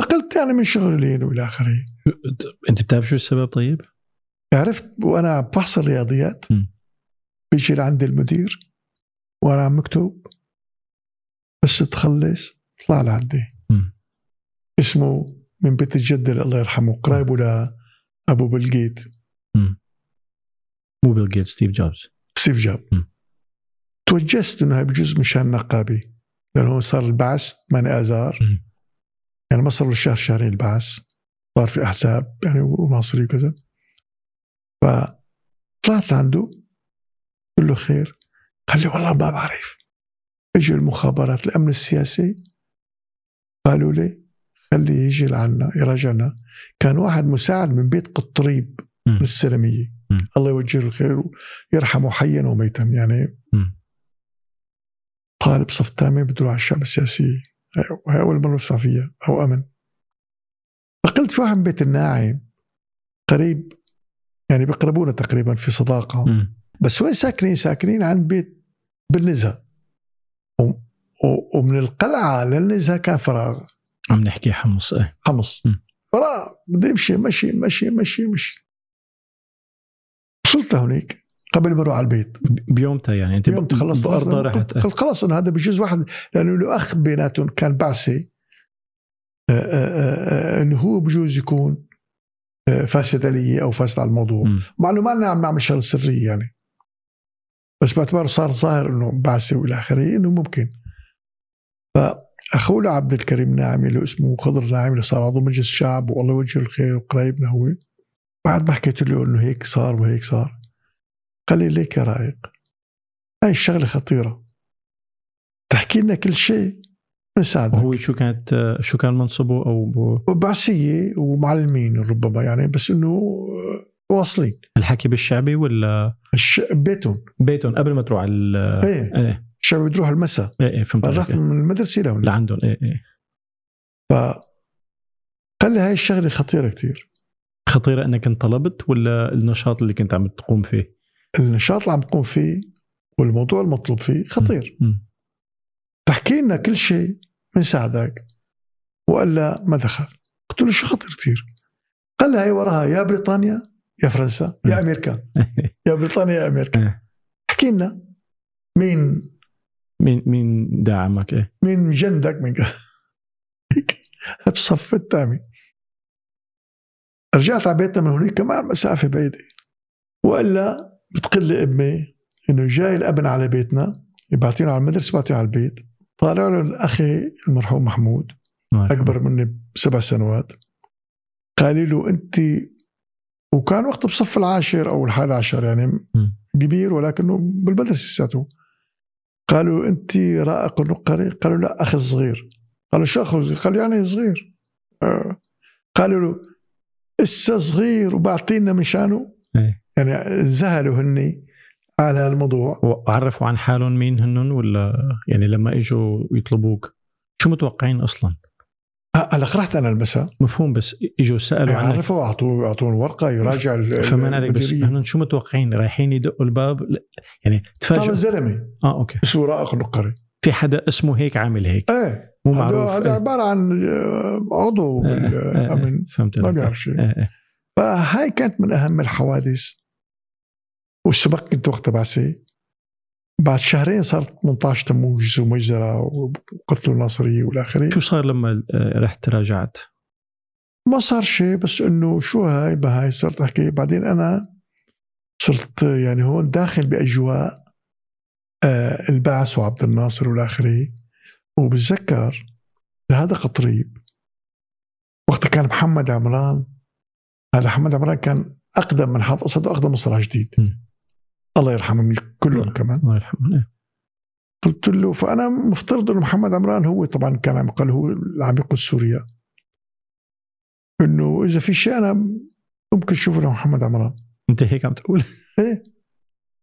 فقلت يعني من شغلين والى آخره. أنت بتعرف شو السبب طيب؟ عرفت وأنا بفحص الرياضيات. بيجي لعندي المدير وأنا عم مكتوب. بس تخلص طلع لعندي. م. اسمه من بيت الجد الله يرحمه قرايبه لابو بلجيت مو بيل جيتس ستيف جوبز. ستيف جوب م. توجست إنه هاي بجوز مشان نقابي لأنه صار البعث 8 آذار. يعني ما صار له شهر شهرين البعث. صار في أحزاب يعني وناصري وكذا. فطلعت لعنده. قلت له خير. قال لي والله ما بعرف. إجوا المخابرات الأمن السياسي. قالوا لي خليه يجي لعنا يراجعنا. كان واحد مساعد من بيت قطريب. من السلمية. الله يوجه له الخير ويرحمه حيا وميتا. يعني م. طالب صف ثامن بده يروح على الشعب السياسي. هاي أول مرة بسمع فيها أو أمن. فقلت في واحد من بيت الناعم. قريب يعني بيقربونا تقريبا في صداقة. مم. بس وين ساكنين؟ ساكنين عند بيت بالنزهة. و- و- ومن القلعة للنزهة كان فراغ. عم نحكي حمص إيه. حمص. م. فراغ. بدي امشي مشي مشي مشي مشي. وصلت لهونيك قبل ما أروح على البيت. بيومتها يعني. أنت يوم تخلصت بأرضها رحت قلت خلص انه هذا بجوز واحد لأنه له أخ بيناتهم كان بعثي. آه، آه، آه، إنه هو بجوز يكون فاسد علي أو فاسد على الموضوع. مم. مع إنه ما لنا عم نعمل شغلة سرية يعني. بس باعتباره صار ظاهر إنه بعثي والى آخره إنه ممكن. اخوه لعبد الكريم ناعمي اللي اسمه خضر ناعمي اللي صار عضو مجلس الشعب والله يوجه الخير وقرايبنا هو. بعد ما حكيت له إنه هيك صار وهيك صار قال لي ليك يا رائق. هاي الشغلة خطيرة. تحكي لنا كل شيء. نساعدك. وهو شو كانت شو كان منصبه أو. بعثية ومعلمين ربما يعني بس إنه واصلين. الحكي بالشعبي ولا؟ الش... بيتهم. بيتهم قبل ما تروح على إيه. إيه. الشعب بتروح المساء. إيه إيه فهمت. رحت من المدرسة لهون لعندهم إيه إيه. ف قال لي هاي الشغلة خطيرة كتير. خطيرة إنك انت طلبت ولا النشاط اللي كنت عم تقوم فيه؟ النشاط اللي عم تقوم فيه والموضوع المطلوب فيه خطير. تحكي لنا كل شيء بنساعدك وإلا ما دخل. قلت له شو خطير كثير قال لي هي وراها يا بريطانيا يا فرنسا يا أمريكا. يا بريطانيا يا أمريكا. احكي لنا مين مين مين داعمك؟ إيه؟ مين جندك؟ مين هيك بصف الثامن رجعت على بيتنا من هناك كمان مسافة بعيدة. وإلا بتقل امي إنه جاي الأبن على بيتنا يبعتينه على المدرسة يبعتينه على البيت طالع له الاخي المرحوم محمود يرحمه. أكبر مني بسبع سنوات قال له أنت وكان وقته بصف العاشر أو الحادي عشر يعني. كبير ولكنه بالمدرسة لساته قالوا أنت رائق النقري قالوا لا أخي الصغير قالوا شو اخو الصغير؟ قالوا يعني صغير آه. قالوا له إسا صغير وبعطينا مشانه. يعني زهلوا هني على الموضوع وعرفوا عن حالهم مين هنن ولا يعني لما إجوا يطلبوك؟ شو متوقعين أصلا؟ هلا رحت أنا المساء. مفهوم بس إجوا سألوا عنك. عرفوا أعطوه أعطوه ورقة يراجع فمان عليك بس. هنن شو متوقعين؟ رايحين يدقوا الباب؟ يعني تفاجئوا زلمة. آه أوكي. اسمه رائق النقري في حدا اسمه هيك عامل هيك؟ إيه. مو معروف. هذا إيه. عبارة عن آه، عضو إيه، إيه، بالأمن. فهمت ما. بيعرف شيء. إيه، إيه. فهاي كانت من أهم الحوادث. والسبق كنت وقتها بعثي بعد شهرين صارت 18 تموز ومجزرة وقتلوا الناصرية والى اخره شو صار لما رحت تراجعت؟ ما صار شيء بس إنه شو هاي بهاي صرت أحكي. بعدين أنا صرت يعني هون داخل بأجواء آه، البعث وعبد الناصر والى اخره وبتذكر هذا قطريب وقتها كان محمد عمران. هذا محمد عمران كان أقدم من حافظ أسد وأقدم من صلاح جديد. الله يرحمهم كلهم كمان. الله يرحمه إيه. قلت له فأنا مفترض إنه محمد عمران هو طبعا كان عم يقال هو اللي عم يقود سوريا إنه إذا في شيء أنا ممكن أشوف له محمد عمران. أنت هيك عم تقول؟ إيه.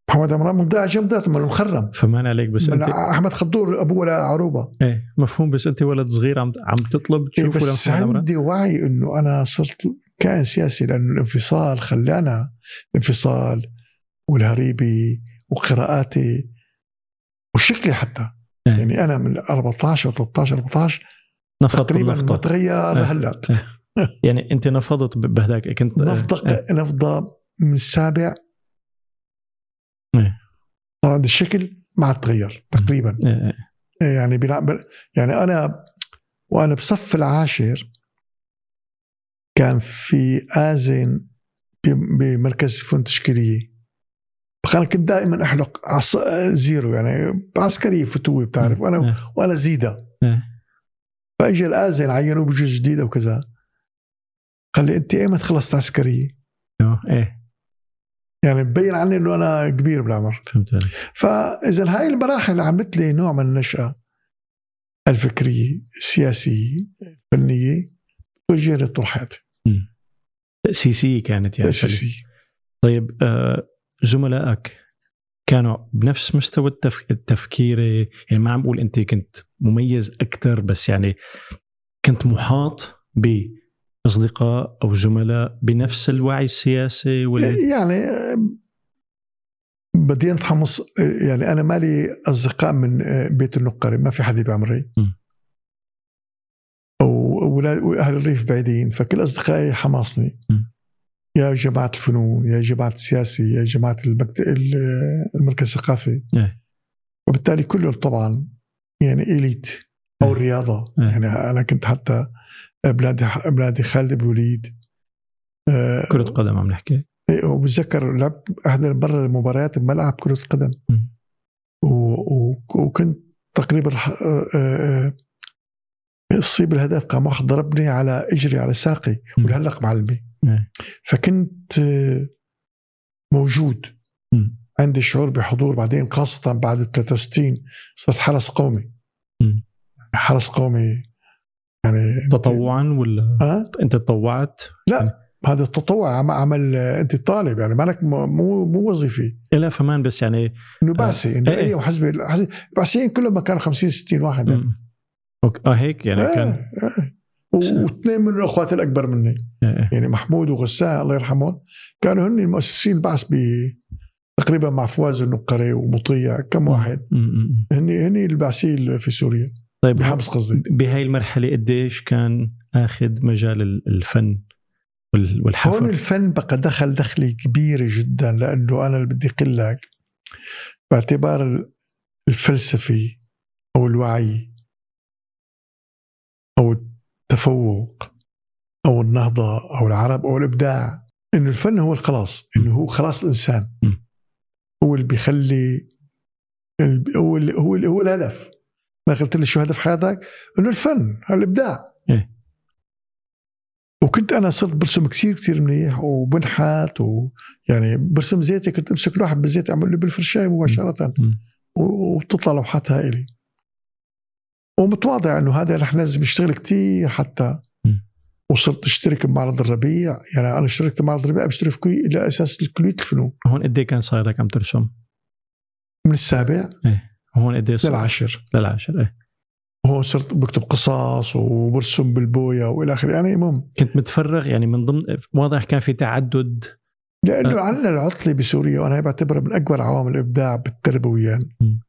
محمد عمران من جنب من المخرم. فمان عليك بس انت أحمد خضور أبوه لعروبه إيه مفهوم بس أنت ولد صغير عم عم تطلب إيه تشوفه بس لمحمد عمران؟ عندي وعي إنه أنا صرت كائن سياسي لأنه الانفصال خلانا الانفصال والهريبه وقراءاتي وشكلي حتى. إيه. يعني أنا من 14 و 13 14 نفضت تقريبا النفطه متغير إيه. لهلا يعني أنت نفضت بهداك كنت نفضة نفضة من السابع. إيه. صار عندي الشكل ما عاد تغير تقريبا. إيه، إيه. يعني بلا يعني أنا وأنا بصف العاشر كان في ب- بمركز فنون تشكيليه فانا كنت دائما أحلق عص... زيرو يعني عسكريه فتوة بتعرف. وأنا. وأنا زيده إيه. فاجى الاذن عينوه بجوز جديدة وكذا. قال لي أنت ايمت خلصت عسكرية؟ إيه. يعني مبين عني إنه أنا كبير بالعمر. فهمت عليك. فإذا هاي المراحل عملت لي نوع من النشأة الفكرية السياسية الفنية. توجهني طول حياتي. تأسيسية كانت يعني. تاسيسيه طيب آه، زملائك كانوا بنفس مستوى التف... التفكير يعني ما عم بقول أنت كنت مميز أكثر بس يعني كنت محاط بأصدقاء أو زملاء بنفس الوعي السياسي ولا؟ يعني بدي اتحمص يعني أنا مالي أصدقاء من بيت النقري ما في حدا بعمري وأهل الريف بعيدين فكل أصدقائي حماصني. م. يا جماعة الفنون يا جماعة السياسي يا جماعة المكت... المركز الثقافي إيه. وبالتالي كلهم طبعا يعني إليت أو إيه. الرياضه إيه. يعني أنا كنت حتى بلادي بلادي خالد بن الوليد آه، كرة قدم عم نحكي إيه، وبتذكر لعب احدى برا المباريات بملعب كرة القدم مم. و... و... وكنت تقريبا اصيب الهدف قام واحد ضربني على إجري على ساقي مم. والهلق معلمي إيه. فكنت موجود. عندي شعور بحضور بعدين خاصة بعد 63 صرت حرس قومي. حرس قومي يعني تطوعا ولا ها أنت تطوعت؟ هذا التطوع عم- عمل أنت طالب يعني مالك مو مو وظيفي لا فمان بس يعني إنه بعثي إنه إيه، إيه. اي وحزبي الحزب- البعثيين كلهم كانوا 50 60 واحد يعني. مم. أوكي. آه هيك يعني إيه، كان. و- واثنين من الأخوات الأكبر مني إيه. يعني محمود وغسان الله يرحمهم كانوا هن مؤسسين البعث ب تقريبا مع فواز النقري ومطيع كم واحد. هن هن البعثيين في سوريا طيب بحمص قصدي بهاي المرحلة قديش كان آخذ مجال ال- الفن وال- هون والحفر الفن بقى دخل دخلي كبيرة جدا لأنه أنا اللي بدي أقول لك باعتبار ال- الفلسفي أو الوعي أو التفوق أو النهضة أو العرب أو الإبداع. إنه الفن هو الخلاص إنه هو خلاص الإنسان. م. هو اللي بيخلي هو اللي هو اللي هو الهدف. ما قلت لي شو هدف حياتك؟ إنه الفن الإبداع. إيه. وكنت أنا صرت برسم كثير كثير منيح وبنحت ويعني برسم زيتي كنت أمسك لوحة بالزيت أعمل له بالفرشايه مباشرة. وبتطلع لوحات هائله ومتواضع إنه هذا رح لازم يشتغل كثير حتى. وصرت أشترك بمعرض الربيع يعني أنا اشتركت بمعرض الربيع بشترك كوي إلى أساس كليه الفنون هون قد إيه كان صار لك عم ترسم؟ من السابع هون قد صار؟ للعاشر للعاشر إيه وهون صرت بكتب قصص وبرسم بالبوية وإلى آخره يعني المهم كنت متفرغ يعني من ضمن واضح كان في تعدد لأنه أه. عندنا العطلة بسوريا وأنا بعتبرها من أكبر عوامل الإبداع بالتربويا م.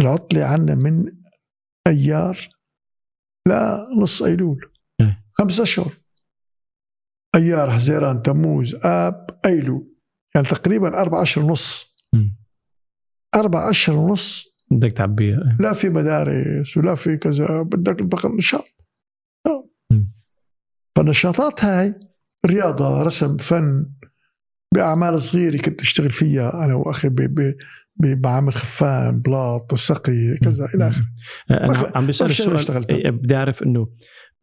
العطلة عندنا من أيار لنص أيلول إيه. خمس اشهر أيار حزيران تموز آب أيلول يعني تقريبا أربع اشهر ونص. أربع اشهر ونص بدك تعبيها إيه. لا في مدارس ولا في كذا بدك بقى نشاط مم. فالنشاطات هاي رياضة رسم فن بأعمال صغيرة كنت أشتغل فيها أنا وأخي ب- ب- بمعامل خفان بلاط سقي كذا إلى آخره. أنا عم بسأل السؤال. إيه، بدي أعرف إنه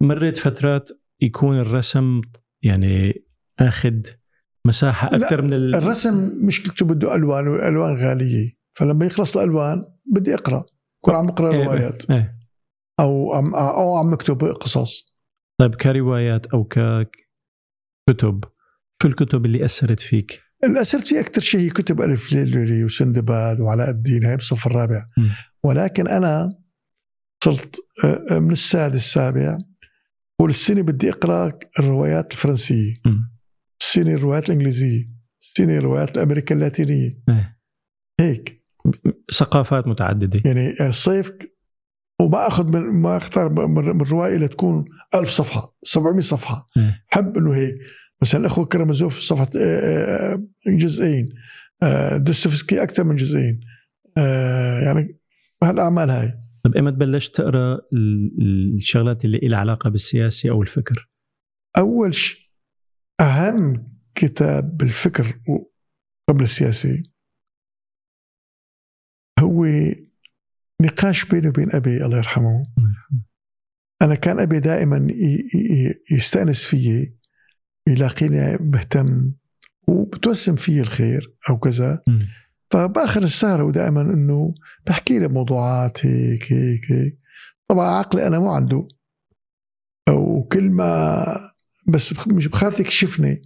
مرت فترات يكون الرسم يعني آخذ مساحة أكثر من ال... الرسم مشكلته بده ألوان والألوان غالية. فلما يخلص الألوان بدي أقرأ. كون عم أقرأ إيه، روايات. إيه. أو عم أو عم أكتب قصص. طيب كروايات أو ككتب شو الكتب اللي أثرت فيك؟ اللي أثرت فيه أكثر شيء هي كتب ألف ليلي وسندباد وعلاء الدين هاي بالصف الرابع. مم. ولكن أنا صرت آه، آه، من السادس السابع. والسنة بدي أقرأ الروايات الفرنسية. مم. السنة الروايات الإنجليزية. السنة الروايات الأمريكا اللاتينية. إيه. هيك. ثقافات متعددة. يعني الصيف وما أخذ من ما أختار من من رواية اللي تكون ألف صفحة 700 صفحة. إيه. حب إنه هيك. مثلا الأخوة كرامازوف صفحة آه، آه، جزئين. آه، دوستويفسكي أكثر من جزئين. يعني هالأعمال هاي. طيب ايمتى بلشت تقرأ ال- الشغلات اللي لها علاقة بالسياسة أو الفكر؟ أول شيء أهم كتاب بالفكر قبل السياسي هو نقاش بيني وبين أبي الله يرحمه. أنا كان أبي دائما ي- ي- يستأنس فيي يلاقيني بهتم وبتوسم فيي الخير أو كذا. فبآخر السهرة ودائما إنه بحكي لي موضوعات هيك هيك هيك. طبعا عقلي أنا مو عنده. وكل ما بس مش بخاف يكشفني.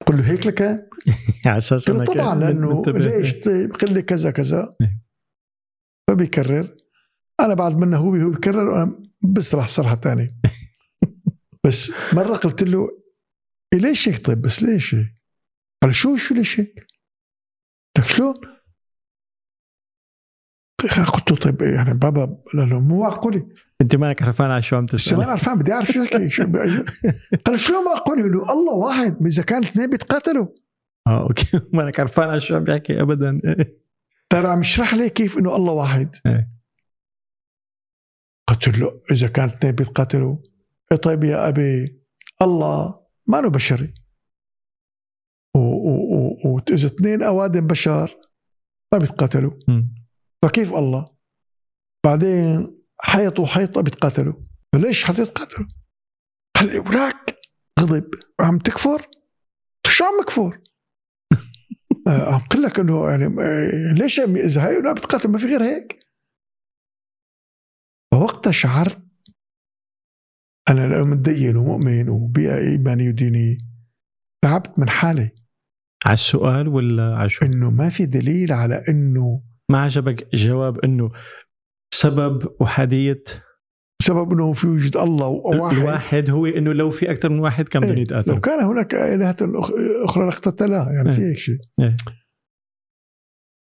بقول له هيك لك؟ على أساس له طبعا لأنه. ليش طيب قل لي كذا كذا. إيه. فبيكرر. أنا بعد منه هو هو بيكرر وأنا بسرح صرحه ثانية بس مرة قلت له ليش هيك طيب بس ليش هيك؟ قال شو شو ليش هيك؟ لك شلون؟ قلت له طيب يعني بابا لا لا مو معقولة انت مالك عرفان على شو عم ما تسال عرفان بدي اعرف شو شو بي- قال شلون معقولة؟ انه الله واحد اذا كان اثنين بيتقاتلوا آه أوكي مالك عرفان على شو عم بيحكي ابدا ترى عم يشرح لي كيف انه الله واحد. قلت له اذا كان اثنين بيتقاتلوا إيه طيب يا ابي الله ما له بشري. واذا اثنين أوادم بشر ما بيتقاتلوا. فكيف الله؟ بعدين حيط وحيطة بيتقاتلوا. حطيت قدر قال لي ولاك غضب. عم تكفر؟ شو عم كفر آه، عم قل لك إنه يعني آه، ليش إذا هي لا بتقاتل؟ ما في غير هيك. فوقتها شعرت أنا لو متدين ومؤمن وبيئة ايمانيه ودينيه تعبت من حالي. على السؤال ولا على شو؟ إنه ما في دليل على إنه ما عجبك جواب إنه سبب احاديه سبب إنه في وجود الله وواحد. الواحد هو إنه لو في أكثر من واحد كان بدهم إيه، يتقاتلوا لو كان هناك آلهة أخرى لاقتتلها يعني إيه. في هيك شيء. إيه.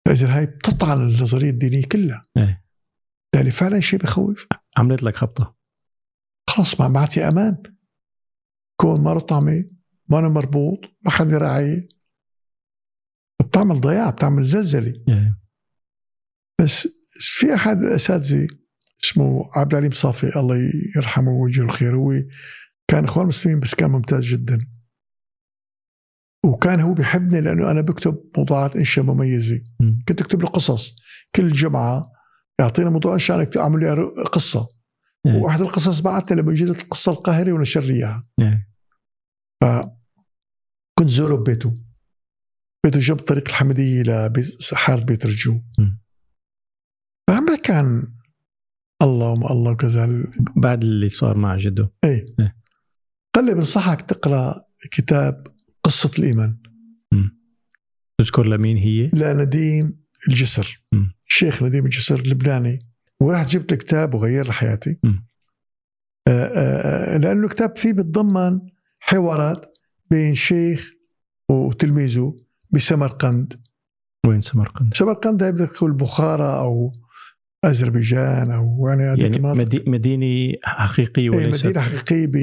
فإذا هاي بتطعن النظرية الدينية كلها. بالتالي فعلا شيء بخوف. عملت لك خبطة. خلص ما بعطي أمان. كون ما له طعمه ما أنا مربوط ما حد يراعي. بتعمل ضياع بتعمل زلزلة. بس في أحد الاساتذه اسمه عبد العليم صافي الله يرحمه ويجزيه الخير هو كان إخوان مسلمين بس كان ممتاز جدا. وكان هو بيحبني لأنه أنا بكتب موضوعات إنشاء مميزة. مم. كنت أكتب له قصص. كل جمعة يعطينا موضوع إنشاء أنا أعمل لي قصة. إيه. واحد القصص بعتها لمجله القصة القاهري ونشر اياها إيه. كنت زوره ببيته بيته جنب طريق الحمدية لحاره بيت رجو. فعم بحكي عن الله وما الله وكذا بعد اللي صار مع جده إيه إيه. قال لي بنصحك تقرأ كتاب قصة الإيمان تذكر لمين هي؟ لنديم الجسر مم. الشيخ نديم الجسر اللبناني ورحت جبت الكتاب وغير حياتي. آه، آه، لأنه الكتاب فيه بتضمن حوارات بين شيخ وتلميذه بسمرقند وين سمرقند؟ سمرقند هاي بدك تقول بخارى أو أذربيجان أو يعني يعني. مدي مدينة حقيقية إيه، وليست مدينة حقيقية ب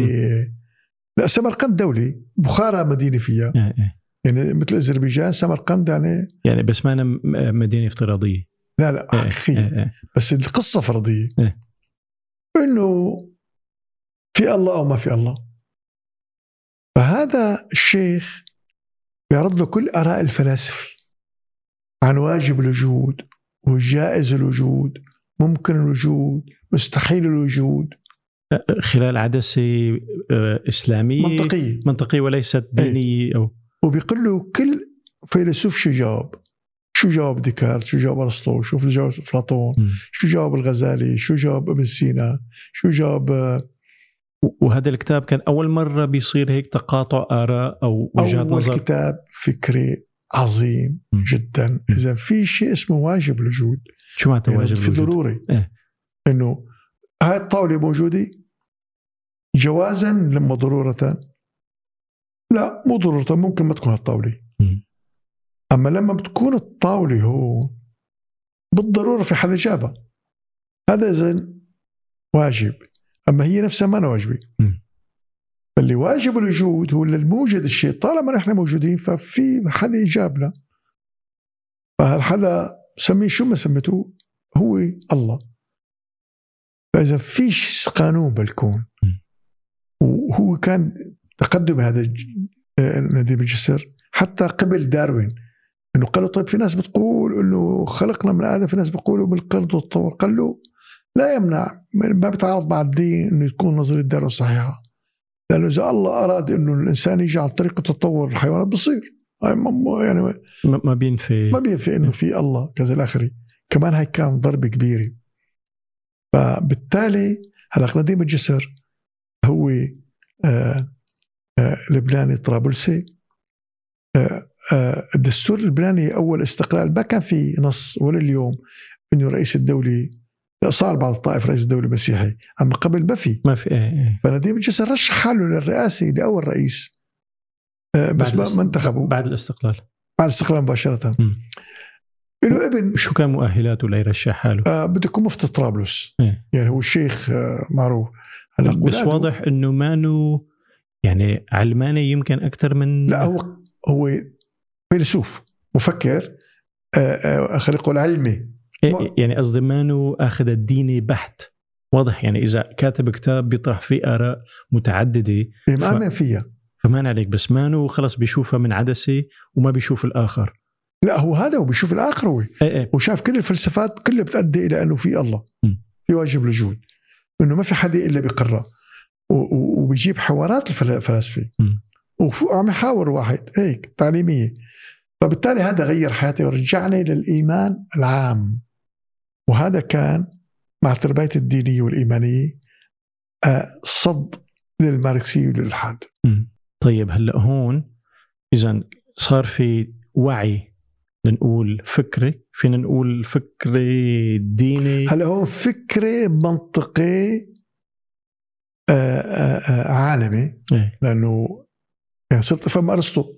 لا سمرقند دوله بخارى مدينة فيها إيه، إيه. يعني مثل أذربيجان سمرقند يعني يعني بس ما أنا مدينة افتراضية لا لا حقيقيه إيه، إيه. بس القصة فرضية. إيه. إنه في الله أو ما في الله. فهذا الشيخ بيعرض له كل آراء الفلاسفة عن واجب الوجود وجائز الوجود ممكن الوجود مستحيل الوجود. خلال عدسة آه، إسلامية منطقية. منطقية وليست دينية أو وبيقول له كل فيلسوف شو جاوب شو جاوب ديكارت؟ شو جاوب أرسطو؟ شو جاوب افلاطون. شو جاوب الغزالي؟ شو جاوب ابن سينا شو جاوب آه، وهذا الكتاب كان أول مرة بيصير هيك تقاطع آراء أو وجهات أول نظر. كتاب فكري عظيم مم. جدا. اذا في شيء اسمه واجب الوجود. شو معناته يعني واجب في الوجود؟ ضروري. إيه. إنه هاي الطاولة موجودة؟ جوازا لما ضرورة؟ لا مو ضرورة ممكن ما تكون هالطاولة. أما لما بتكون الطاولة هو بالضرورة في حدا جابها هذا اذا واجب. أما هي نفسها ما واجبة. مم. فاللي واجب الوجود هو اللي الموجد الشيء. طالما نحن موجودين ففي حدا جابنا فهالحدا سميه شو ما سميتوه؟ هو الله. فإذا فيش قانون بالكون. وهو كان تقدم هذا آه، نديم الجسر حتى قبل داروين. إنه قالوا طيب في ناس بتقول إنه خلقنا من آدم في ناس بيقولوا بالقرد والطور. قال له لا يمنع ما بيتعارض مع الدين إنه تكون نظرية داروين صحيحة. لأنه إذا الله أراد إنه الإنسان يجي عن طريق التطور الحيوانات بصير. يعني ما ما بينفي. ما بينفي إنه في الله كذا الاخري كمان هاي كان ضربة كبيرة. فبالتالي هلأ نديم الجسر. هو آه آه لبناني طرابلسي. آه الدستور اللبناني أول استقلال ما كان في نص ولا اليوم إنه رئيس الدولة صار بعض الطائف رئيس الدولة مسيحي أما قبل ما في. ما في إيه إيه. فنديم الجسر رشح حاله للرئاسة لاول رئيس. آه بس ما ما انتخبوا. بعد الاستقلال. بعد الاستقلال مباشرة. له ابن شو كان مؤهلاته ليرشح حاله؟ آه بده يكون مفتي طرابلس. إيه. يعني هو الشيخ آه معروف. هلا بس واضح إنه مانو يعني علماني يمكن أكثر من لا هو هو فيلسوف مفكر. آه آه خلينا نقول علمي. إيه، يعني قصدي مانو أخذ الديني بحت. واضح يعني إذا كاتب كتاب بيطرح فيه آراء متعددة مآمن فيها. فمان عليك بس مانو خلص بيشوفها من عدسة وما بيشوف الآخر. لا هو هذا هو بيشوف الآخر هو. إيه إيه. وشاف كل الفلسفات كلها بتؤدي إلى أنه في الله م. في واجب الوجود إنه ما في حدا إلا و- وبيجيب حوارات الفل- الفلاسفة. وعم يحاور واحد. هيك تعليمية. فبالتالي هذا غير حياتي ورجعني للإيمان العام. وهذا كان مع تربيتي الدينية والإيمانية آه، صد للماركسية وللالحاد مم. طيب هلأ هون اذا صار في وعي لنقول فكري؟ فينا نقول فكري ديني؟ هلأ هو فكره منطقي آه، آه، عالمي. إيه. لأنه يعني صرت أفهم أرسطو.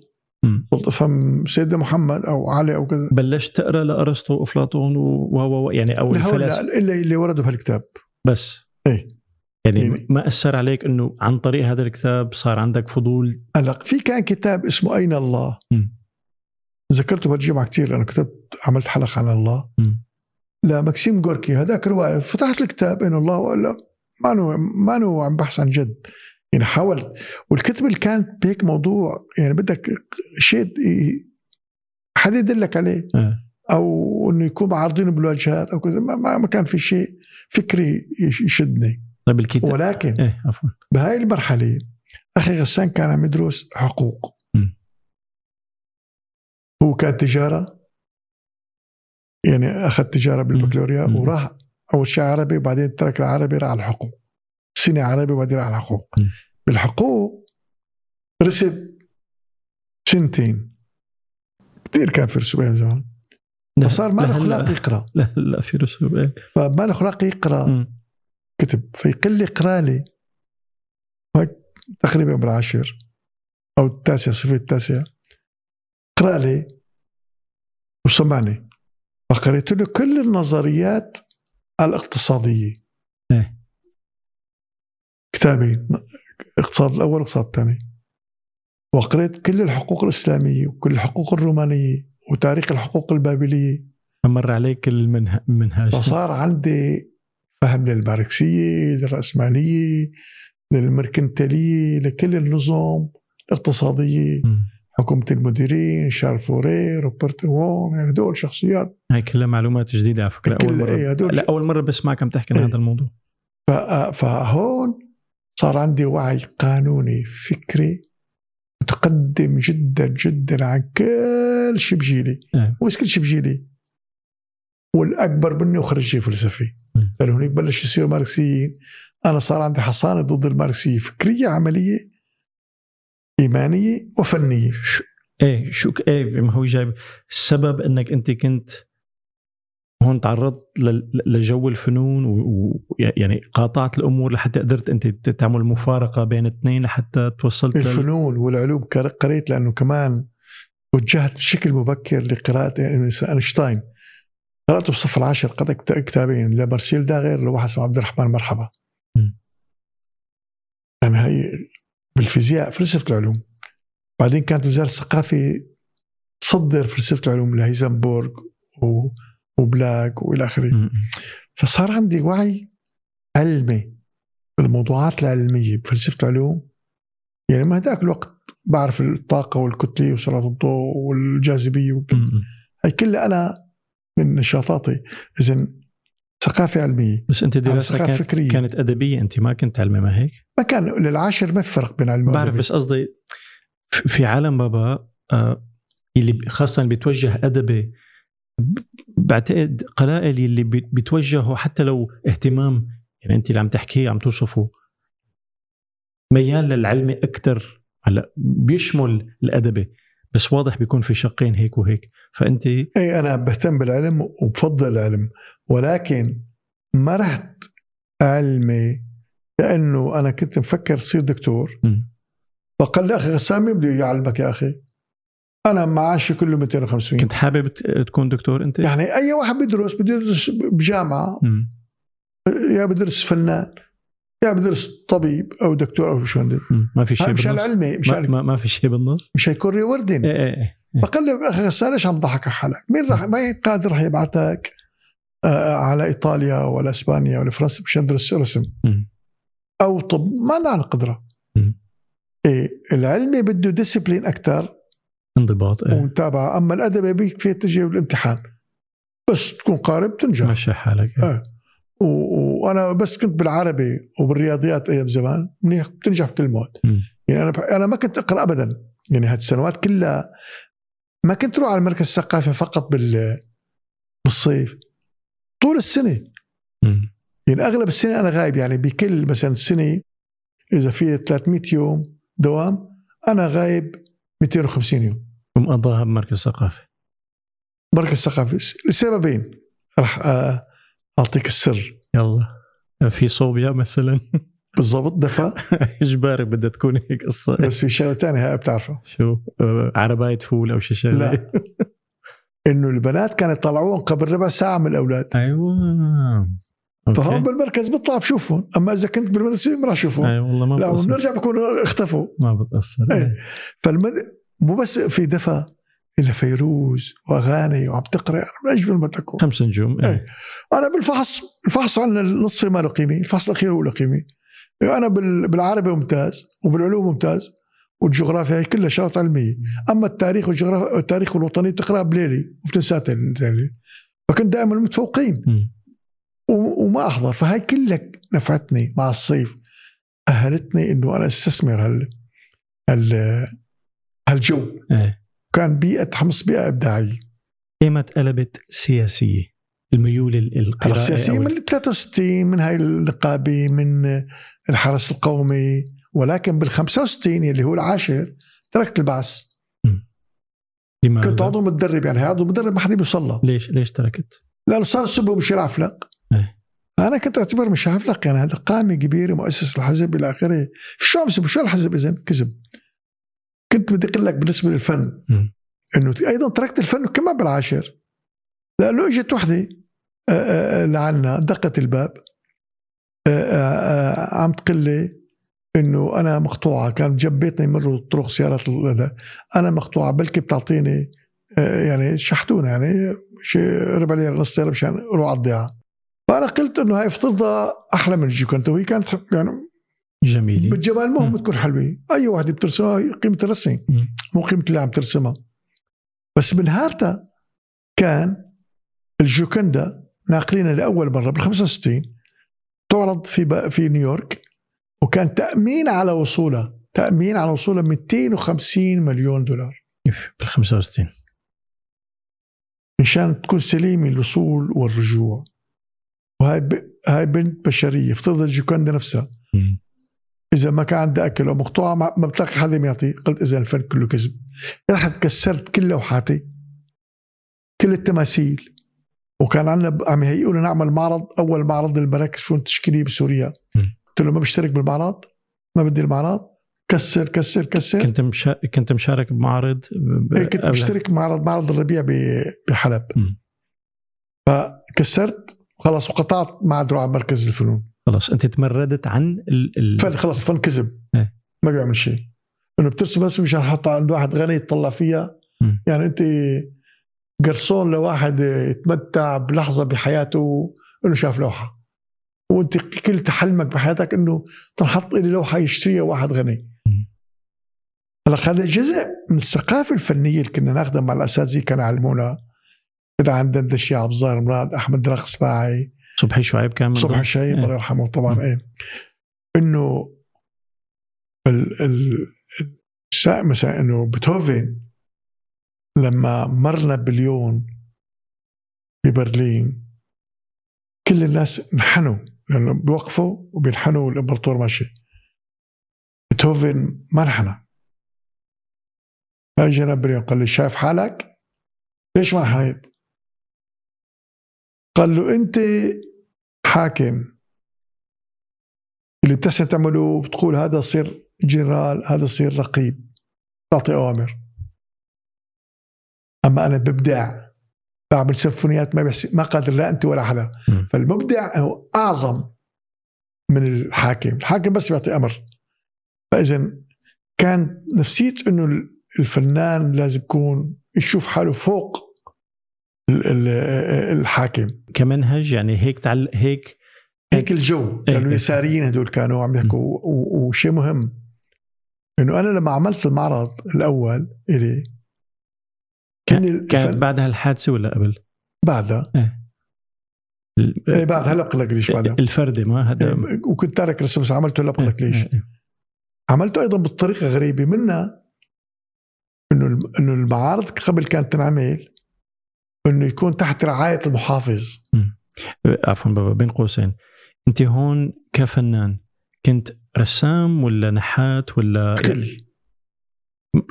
صرت أفهم سيدنا محمد أو علي أو كذا. بلشت تقرأ لأرسطو وأفلاطون و و- و يعني أو لا الفلاسفة. إلا اللي وردوا بهالكتاب بس. إيه. يعني يعني- ما أثر عليك إنه عن طريق هذا الكتاب صار عندك فضول؟ هلا في كان كتاب اسمه أين الله. مم. ذكرته بهالجمعة كثير لأنه كتبت عملت حلقة عن الله. مم. لمكسيم جوركي هذاك روايه فتحت الكتاب اين الله ولا مانو مانو عم بحث عن جد. يعني حاولت والكتب اللي كانت بهيك موضوع يعني بدك شيء حدا يدلك عليه. إيه. أو إنه يكون معارضينه بالواجهات أو كذا ما, ما- كان في شيء فكري يش- يشدني. طيب الكتاب. ولكن إيه عفوا. بهاي المرحلة أخي غسان كان عم يدرس حقوق. هو كان تجارة. يعني أخذ تجارة بالبكالوريا. وراح أول شيء عربي وبعدين ترك العربي راح على الحقوق. سنه عربي وبعدين راح على الحقوق. بالحقوق رسب سنتين. كثير كان في رسوب أيام زمان فصار ما له خلاق يقرأ. لا لا في رسوب إيه فما له خلاق يقرأ. مم. كتب. فيقل لي. اقرا لي تقريبا بالعاشر أو التاسع صفر التاسع. اقرا لي وسمعني. فقريت له كل النظريات الاقتصادية. إيه. كتابين الاقتصاد الأول والاقتصاد الثاني. وقريت كل الحقوق الإسلامية وكل الحقوق الرومانية وتاريخ الحقوق البابلية. مر عليك المنه- المنهاج. فصار عندي فهم للماركسية للرأسمالية للمركنتالية لكل النظم الاقتصادية. مم. حكومة المديرين شارل فوري روبرت وون يعني هدول شخصيات. هاي كلها معلومات جديدة على فكرة أول مرة إيه هدول لا أول مرة بسمعك عم تحكي عن إيه. هذا الموضوع. فهون صار عندي وعي قانوني فكري متقدم جدا جدا عن كل شيء بجيلي. مو بس كل شيء بجيلي؟ والأكبر مني وخريجي فلسفي. هناك بلش يصيروا ماركسيين. أنا صار عندي حصانة ضد الماركسية فكرية عملية إيمانية وفنية. شو إيه شو إيه ما هو جايب. السبب إنك أنت كنت هون تعرضت لل- لجو الفنون ويعني قاطعت الأمور لحتى قدرت أنت تعمل مفارقة بين اثنين لحتى توصلت لل... الفنون والعلوم كر- قريت لأنه كمان وجهت بشكل مبكر لقراءة أينشتاين. قرأته بصف العاشر قرأت كت- كتابين لمارسيل داغر لواحد اسمه عبد الرحمن مرحبا. مم. يعني هي بالفيزياء فلسفة العلوم. بعدين كانت وزارة الثقافة تصدر فلسفة العلوم لهيزنبورغ و- وبلاك وإلى آخره. فصار عندي وعي علمي بالموضوعات العلمية بفلسفه العلوم يعني ما هداك الوقت بعرف الطاقة والكتلة وسرعه الضوء والجاذبية. هي كلها أنا من نشاطاتي اذا ثقافة علمية بس أنت دراستك ثقافة كانت, فكرية. كانت أدبية أنت ما كنت علمي ما هيك؟ ما كان للعاشر ما في فرق بين علم بعرف. بس قصدي في عالم بابا آه، اللي خاصة اللي بيتوجه أدبي ب- بعتقد قلائل اللي بيتوجهوا حتى لو اهتمام يعني انت اللي عم تحكيه عم توصفه ميال للعلمي أكثر هلا بيشمل الادبي بس واضح بيكون في شقين هيك وهيك. فانت إي أنا بهتم بالعلم وبفضل العلم. ولكن ما رحت علمي لأنه أنا كنت مفكر تصير دكتور. فقال لي أخي غسامي بدي يعلمك يا أخي. أنا معاشي كله 250 كنت حابب تكون دكتور أنت؟ يعني أي واحد بيدرس بده يدرس بجامعه. يا بدرس فنان يا بدرس طبيب أو دكتور أو مم. ما في شيء مشان بالنص علمي ما, مشان ما, ما في شيء بالنص مش هيكون ريوردين إيه إيه إيه لي أخي غسان ليش عم تضحك على حالك؟ مين راح ما قادر راح يبعثك آه، على إيطاليا ولا إسبانيا ولا فرنسا مشان تدرس رسم. أو طب ما لنا القدرة. إيه العلمي بده ديسيبلين أكثر انضباط إيه. ومتابعه أما الادبي بيك في تجي بالامتحان بس تكون قارب تنجح. مشي حالك. آه. و- وأنا بس كنت بالعربي وبالرياضيات أيام زمان منيح بتنجح بكل مواد. يعني أنا بح- أنا ما كنت أقرأ ابدا. يعني هذه السنوات كلها ما كنت أروح على المركز الثقافي فقط بال بالصيف. طول السنة. مم. يعني أغلب السنة أنا غايب. يعني بكل مثلا سنة إذا في 300 يوم دوام أنا غايب 250 يوم. ومقضاها بمركز ثقافي. مركز ثقافي. لسببين. راح آه، أعطيك السر. يلا. في صوبيا مثلا. بالضبط. دفع إجباري بدها تكون هيك قصة. بس في شغلة ثانية هاي بتعرفها. شو؟ آه، عرباية فول أو شيء شغلة. لا. إنه البنات كانوا يطلعوهم قبل ربع ساعة من الأولاد. أيوه. أوكي. فهون بالمركز بطلع بشوفهم أما إذا كنت بالمدرسة ما راح اشوفهم أي والله ما لا بنرجع بكونوا اختفوا ما بتأثر إيه. فالمد... مو بس في دفى الا فيروز وأغاني وعم تقرأ من اجمل ما تكون خمس نجوم إيه. إيه. أنا بالفحص الفحص عندنا النصف ما له قيمة الفحص الأخير هو له قيمة أنا بال... بالعربي ممتاز وبالعلوم ممتاز والجغرافيا هي كلها شغلات علمية أما التاريخ والجغرافيا التاريخ الوطني بتقرا بليلي وبتنساه تاني فكنت دائما متفوقين مم. وما أحضر. فهاي كلها نفعتني مع الصيف. أهلتني إنه أنا أستثمر هال هال هالجو. إيه. كان بيئة حمص بيئة إبداعية. ايمت قلبت سياسية. الميول القراءة السياسيه من 63 من هاي النقابه من الحرس القومي. ولكن بال 65 اللي هو العاشر تركت البعث. لماذا؟ كنت عضو متدرب يعني عضو متدرب ما حدا بيوصل ليش؟ ليش تركت؟ لأنه صار الصبح مش عفلق أنا كنت أعتبر مش عفلق يعني هذا قامه كبيره مؤسس الحزب إلى آخره. شو عم؟ شو الحزب اذا كذب. كنت بدي أقول لك بالنسبة للفن. إنه أيضا تركت الفن كمان بالعاشر. لأنه إجت وحدة لعنا دقت الباب. عم تقول لي إنه أنا مقطوعة. كان جنبيتنا يمروا طرق سيارات أنا مقطوعة بلكي بتعطيني يعني شحتونا يعني شيء ربع ليرة نص ليرة مشان أروح على الضيعه فانا قلت إنه هاي افترضها أحلى من الجوكنتا وهي كانت يعني جميلة. بالجمال مهم مم. تكون حلوة. أي وحده بترسمها هي قيمة الرسمة. مو قيمة اللي عم ترسمها بس بنهارتها كان الجوكندا ناقلينها لأول مرة بال 65 تعرض في في نيويورك وكان تأمين على وصولها. تأمين على وصولها 250 مليون دولار. بال 65 مشان تكون سليمة الوصول والرجوع. وهاي ب... هاي بنت بشرية افترض الجوكندا نفسها. إذا ما كان عندها أكل أو مقطوعة ما ما بتلاقي حدا يعطي قلت إذا الفن كله كذب. رحت كسرت كل لوحاتي كل التماثيل وكان عندنا ب- عم يهيئوا لنا نعمل معرض أول معرض للمراكز الفنون التشكيليه بسوريا. قلت له ما بشترك بالمعرض ما بدي المعرض. كسر كسر كسر. كنت مشا... كنت مشارك بمعرض ب... إيه كنت قبل- بشترك معرض معرض الربيع ب- بحلب. مم. فكسرت. خلص وقطعت ما عاد على مركز الفنون. خلص أنت تمردت عن ال... ال... فن خلص فن كذب. إيه. ما بيعمل شيء. إنه بترسم رسم مشان حطها عند واحد غني يطلع فيها. مم. يعني أنت قرصون لواحد يتمتع بلحظة بحياته انه شاف لوحة. وأنت كل حلمك بحياتك إنه تنحط لي لوحة يشتريها واحد غني. هلا هذا جزء من الثقافة الفنية اللي كنا ناخذها مع الأساتذة كانوا يعلمونا. عندنا دندشي عبد الظاهر مراد أحمد دراق سباعي صبحي شعيب كان من صبح ضمن- الشهيد إيه. الله يرحمه طبعا. إيه إنه ال ال مثلا إنه بيتهوفن لما مر نابليون ببرلين كل الناس انحنوا لأنه بيوقفوا وبينحنوا الامبراطور ماشي بيتهوفن ما انحنى فاجى نابليون قال لي شايف حالك ليش ما انحنيت؟ قال له أنت حاكم. اللي بتحسن تعمله بتقول هذا صير جنرال هذا صير رقيب. تعطي أوامر. أما أنا ببدع بعمل سيمفونيات ما بحسي ما قادر لا أنت ولا حدا. فالمبدع هو أعظم من الحاكم. الحاكم بس بيعطي أمر. فإذا كان نفسية إنه الفنان لازم يكون يشوف حاله فوق الحاكم كمنهج يعني هيك تعل... هيك هيك الجو إيه. لأنه اليساريين هدول كانوا عم يحكوا وشيء مهم إنه أنا لما عملت المعرض الأول إلي كان كان, الفن- بعد هالحادثه ولا قبل؟ بعدها إيه. إيه بعد هلا بقول لك ليش بعدها الفردة ما هذا إيه، وكنت تارك رسم بس عملته هلا بقول لك ليش إيه، إيه. عملته أيضا بطريقه غريبة منها إنه إنه المعارض قبل كانت تنعمل إنه يكون تحت رعاية المحافظ. عفوا بابا بين قوسين. أنت هون كفنان كنت رسام ولا نحات ولا كل.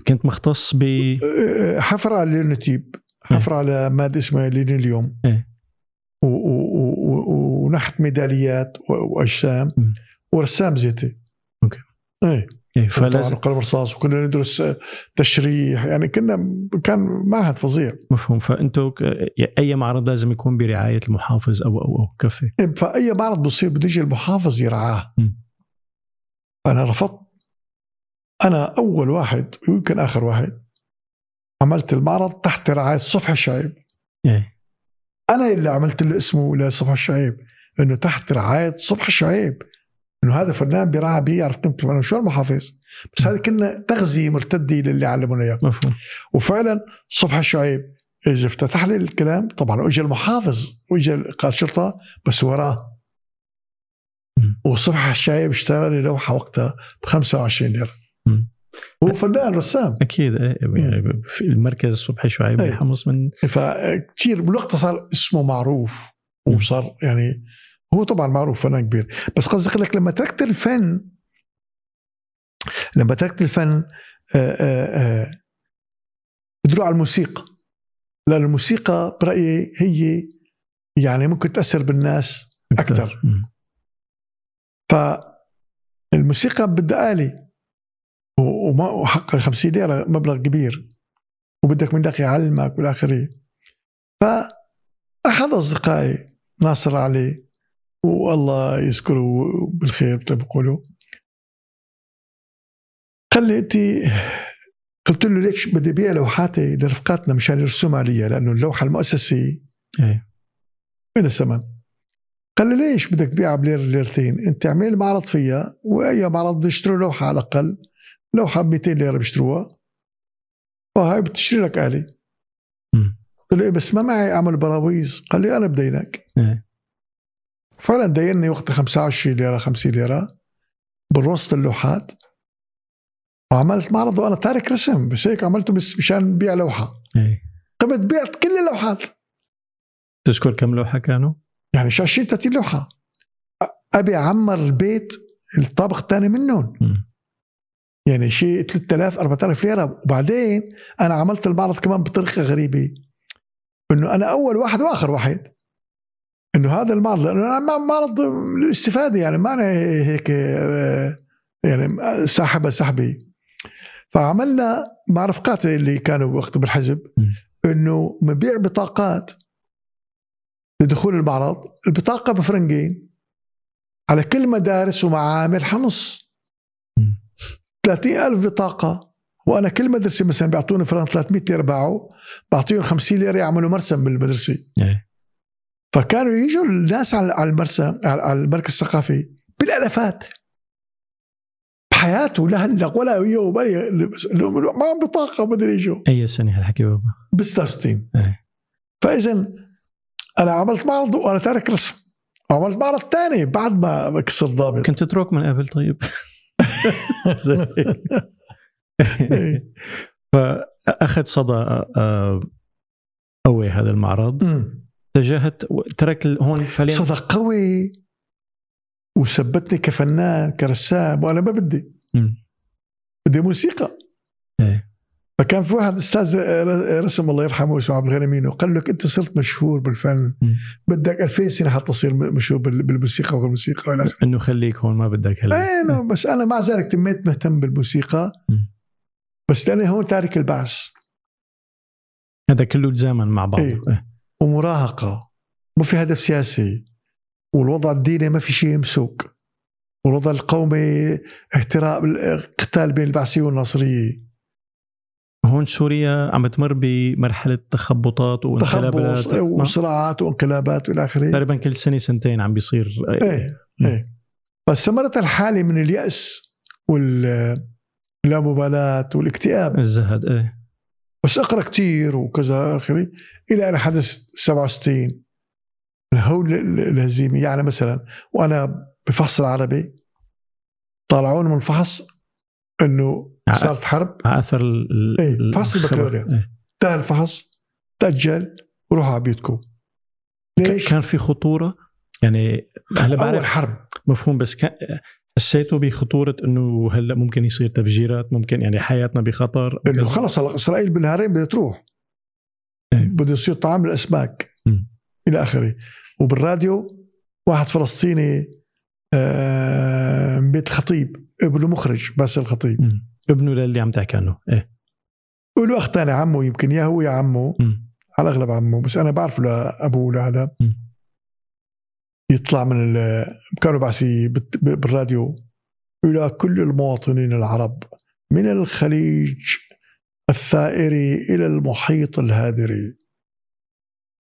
كنت مختص ب آه، حفر على linotype حفر على مادة اسمها linoleum إيه. و- و- ونحت ميداليات وأجسام. ورسام زيتي. أوكي. إيه. فلازم قلم رصاص وكنا ندرس تشريح يعني كنا كان معهد فظيع. مفهوم. فأنتوا ك- أي معرض لازم يكون برعاية المحافظ أو أو أو كفي فأي معرض بصير بده يجي المحافظ يرعاه. أنا رفضت. أنا أول واحد ويمكن آخر واحد عملت المعرض تحت رعاية صبحي الشعيب. إيه. أنا اللي عملت له اسمه لصبحي الشعيب إنه تحت رعاية صبحي الشعيب. إنه هذا فنان بيرعى بيعرف قيمه الفنان شو المحافظ بس هذا كنا تغذية مرتدة للي علمونا إياه. مفهوم. وفعلا صبحي الشعيب اجى افتتح لي الكلام. طبعا اجى المحافظ واجى قائد شرطه بس وراه. مم. وصبحي الشعيب اشترى لي لوحة وقتها ب 25 ليرة. هو فنان رسام. أكيد إيه يعني في المركز الصبحي شعيب إيه. بيحمص من فكتير بالوقت صار اسمه معروف. وصار يعني هو طبعا معروف فنان كبير بس قصدي أقول لك لما تركت الفن لما تركت الفن آه، آه، آه، بدروا على الموسيقى لأن الموسيقى برأيي هي يعني ممكن تأثر بالناس أكثر. مم. فالموسيقى بدها آلة وما وحق ال 50 ليرة مبلغ كبير وبدك من داك يعلمك والآخرين فأحد أصدقائي ناصر علي والله يذكره بالخير مثل ما بيقولوا قال لي انت قلت له ليش بدي أبيع لوحاتي لرفقاتنا مشان يرسموا علي لأنه اللوحة المؤسسه إيه. من الثمن قال لي ليش بدك تبيعها بلير ليرتين؟ أنت اعمل معرض فيها وأي معرض بده يشتروا لوحة على الأقل. لوحة ب 200 ليرة بيشتروها. وهاي بتشتري لك آلة. قلت له إيه بس ما معي أعمل براويز. قال لي أنا بدينك. إيه. فعلا ديني وقتها 25 ليرة 50 ليرة بالوسط اللوحات. وعملت معرض وأنا تارك رسم بس هيك عملته بس مشان بيع لوحة. إيه. قمت بعت كل اللوحات. تذكر كم لوحة كانوا؟ يعني شو 20 30 لوحة. أبي اعمر البيت الطابق الثاني منهم. يعني شيء 3000 4000 ليرة. وبعدين أنا عملت المعرض كمان بطريقة غريبة. إنه أنا أول واحد وآخر واحد. إنه هذا المعرض لأنه أنا مع- معرض للاستفاده يعني ما أنا هيك آه، يعني ساحبة سحبه فعملنا مع رفقاتي اللي كانوا وقت بالحزب. إنه بنبيع بطاقات لدخول المعرض البطاقة بفرنجين على كل مدارس ومعامل حمص مم. 30 ألف بطاقة. وأنا كل مدرسة مثلا بيعطوني فرنك 300 ليرة باعوا بعطيهم 50 ليرة يعملوا مرسم بالمدرسة. إيه. فكانوا يجوا الناس على المرسم على المركز الثقافي بالالافات بحياته لا هلا ولا يو ولا ما عم بطاقة بدري يجوا أي سنة هالحكي بابا؟ ب 66 إيه. فاذا أنا عملت معرض وأنا تارك رسم. وعملت معرض ثاني بعد ما كسر ضابط كنت تترك من قبل طيب؟ زي- فأخذ صدى آه، قوي هذا المعرض. أمم. اتجهت ترك ال- هون فعليا. صدى قوي. وثبتني كفنان كرسام وأنا ما بدي. مم. بدي موسيقى. إيه. فكان في واحد أستاذ رسم الله يرحمه اسمه عبد الغني مينو قال لك أنت صرت مشهور بالفن. مم. بدك 2000 سنة حتى تصير مشهور بال- بالموسيقى والموسيقى والى انه خليك هون ما بدك هلا. إيه نو، بس أنا مع ذلك تميت مهتم بالموسيقى. مم. بس لأني هون تارك البعث. هذا كله تزامن مع بعض. إيه. ومراهقة ما في هدف سياسي. والوضع الديني ما في شيء يمسك والوضع القومي احتراق القتال بين البعثيه والناصريه هون سوريا عم تمر بمرحلة تخبطات وانقلابات. تخبط وصراعات وانقلابات والى آخره. تقريبا كل سنة سنتين عم بيصير. إيه إيه. فاستمرت الحالة من اليأس واللامبالاه والاكتئاب. الزهد إيه. بس أقرأ كثير وكذا اخري إلى ان حدث 67 هول ال- الهزيمة. يعني مثلا وأنا بفحص العربي طلعونا من الفحص إنه ع- صارت حرب. على آثر ال- ال- فحص. البكالوريا. انتهى الفحص تأجل وروحوا على بيتكم. ليش؟ كان في خطورة؟ يعني هلا بعرف حرب. مفهوم بس كان حسيتوا بخطورة إنه هلأ ممكن يصير تفجيرات ممكن يعني حياتنا بخطر إنه خلص هلا إسرائيل بالنهارين بدها تروح إيه. بده يصير طعام الأسماك مم. إلى آخره وبالراديو واحد فلسطيني آه، بيت الخطيب ابنه مخرج باسل الخطيب مم. ابنه للي عم تحكي عنه إيه وله أخ ثاني عمه يمكن يا هو يا عمه مم. على الأغلب عمه بس أنا بعرفه لأبوه لهذا. يطلع من كانوا بعسي بت- بالراديو إلى كل المواطنين العرب من الخليج الثائري إلى المحيط الهادري.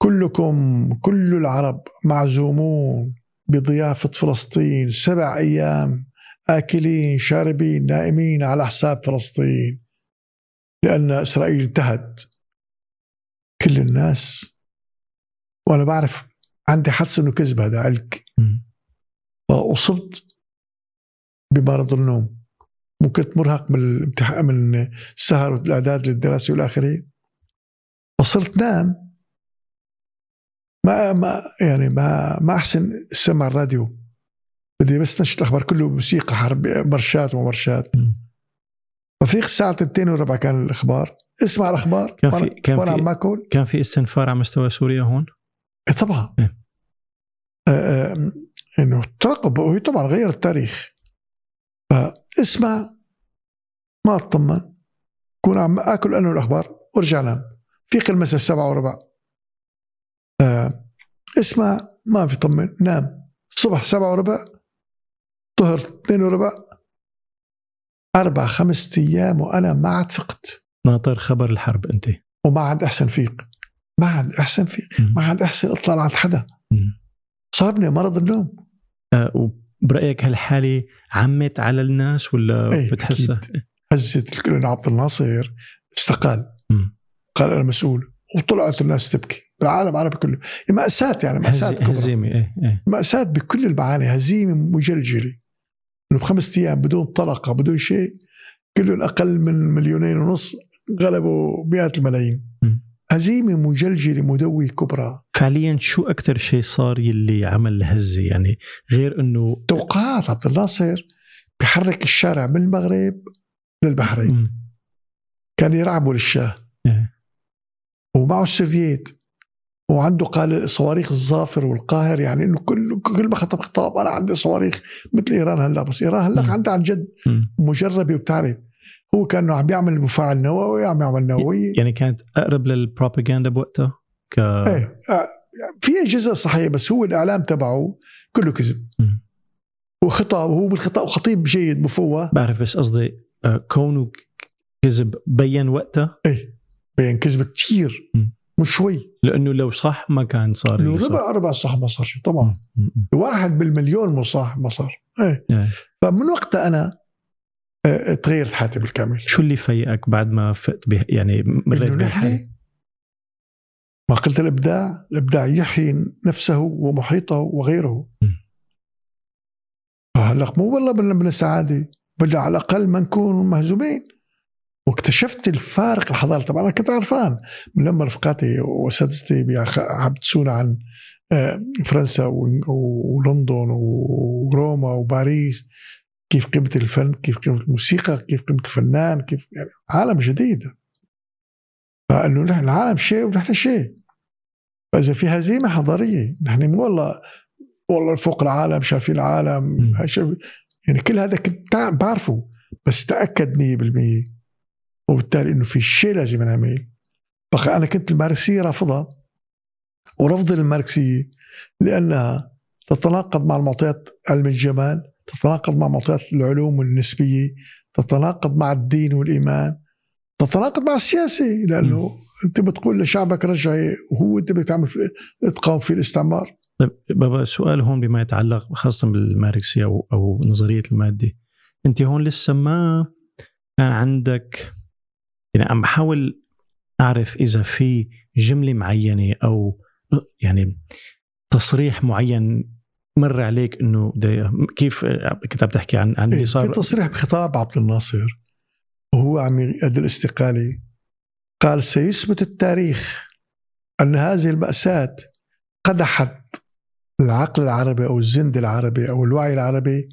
كلكم كل العرب معزومون بضيافة فلسطين سبع أيام آكلين شاربين نائمين على حساب فلسطين. لأن إسرائيل انتهت. كل الناس وأنا بعرف عندي حدس إنه كذب هذا علك. فأصبت بمرض النوم. ممكن كنت مرهق من الامتحان من السهر والأعداد للدراسة والى اخره فصرت نام. ما ما يعني ما ما أحسن اسمع الراديو. بدي بس نشر الاخبار كله موسيقى حرب مرشات ومرشات مم. ففيق الساعة 2 وربع كان الأخبار. اسمع الأخبار. كان في- كان في- كان في استنفار على مستوى سوريا هون؟ طبعا. إيه. آه، آه، إنه ترقب وهي طبعا غير التاريخ. فاسمع ما أطمن. كون عم آكل أنا الأخبار. وارجع نام فيق المساء السبعة وربع. آه، اسمع ما في طمن. نام. الصبح سبعة وربع. ظهر اثنين وربع. أربع خمسة أيام وأنا ما عاد فقت. ناطر خبر الحرب أنت. وما عاد أحسن فيق ما عاد أحسن فيق مم. ما عاد أحسن أطلع عند حدا. صابني مرض النوم. آه، وبرأيك هالحاله عمت على الناس ولا إيه، بتحسها هزت الكل عبد الناصر استقال. مم. قال أنا مسؤول. وطلعت الناس تبكي. بالعالم العربي كله. مأساة يعني مأساة هز- كبرى. هزيمة إيه إيه. مأساة بكل المعاني. هزيمة مجلجلة. إنه بخمسة أيام بدون طلقة بدون شيء. كلهم أقل من مليونين ونص غلبوا مئات الملايين. مم. هزيمة مجلجلة مدوية كبرى فعليا شو أكثر شيء صار يلي عمل هزه يعني غير إنه توقعات عبد الناصر بحرك الشارع من المغرب للبحرين. كان يرعبوا للشاه إيه. ومعه السوفييت وعنده قال صواريخ الظافر والقاهر يعني إنه كل كل ما خطب خطاب أنا عندي صواريخ مثل إيران هلأ بس إيران هلأ. عندها عن جد. مجربة وبتعرف هو كانه عم بيعمل مفاعل نووي عم يعمل نووي يعني كانت أقرب للبروباغندا بوقتها ك إيه آه، في جزء صحيح بس هو الإعلام تبعه كله كذب. وخطاب وهو بالخطاب خطيب جيد مفوه بعرف بس قصدي آه، كونه كذب بين وقتها إيه بين كذب كثير. مش شوي لأنه لو صح ما كان صار صار. ربع ربع صح ما صار شيء طبعا. واحد بالمليون مو صح ما صار إيه إيه. فمن وقتها أنا تغيرت حياتي بالكامل شو اللي فيقك بعد ما فقت به يعني مريت بهالحاله ما قلت الإبداع الإبداع يحيي نفسه ومحيطه وغيره. هلا مو والله من السعاده بل على الأقل ما نكون مهزومين. واكتشفت الفارق الحضاري طبعا أنا كنت عرفان من لما رفقاتي واساتذتي بيحدثونا عن آه، فرنسا ولندن وروما وباريس. كيف قيمة الفن كيف قيمة الموسيقى كيف قيمة الفنان كيف يعني عالم جديد. فأنه نحن العالم شيء ونحن شيء. فإذا في هزيمة حضارية نحن مو والله والله فوق العالم شايفين العالم. يعني كل هذا كنت بعرفه بس تأكد 100% وبالتالي إنه في شيء لازم نعمل. بقى أنا كنت الماركسية رافضها. ورفض الماركسية لأنها تتناقض مع المعطيات علم الجمال. تتناقض مع معطيات العلوم النسبية تتناقض مع الدين والإيمان تتناقض مع السياسة لأنه أنت بتقول لشعبك رجعي وهو أنت بدك تعمل في- تقاوم في الاستعمار. طيب بابا سؤال هون بما يتعلق خاصة بالماركسية أو, أو نظرية المادة. أنت هون لسه ما كان عندك يعني عم بحاول أعرف إذا في جملة معينة أو يعني تصريح معين مر عليك إنه كيف كنت عم تحكي عن عن إيه اللي في صار تصريح بخطاب عبد الناصر وهو عم يؤدي الاستقالة قال سيثبت التاريخ أن هذه المأساة قدحت العقل العربي أو الزند العربي أو الوعي العربي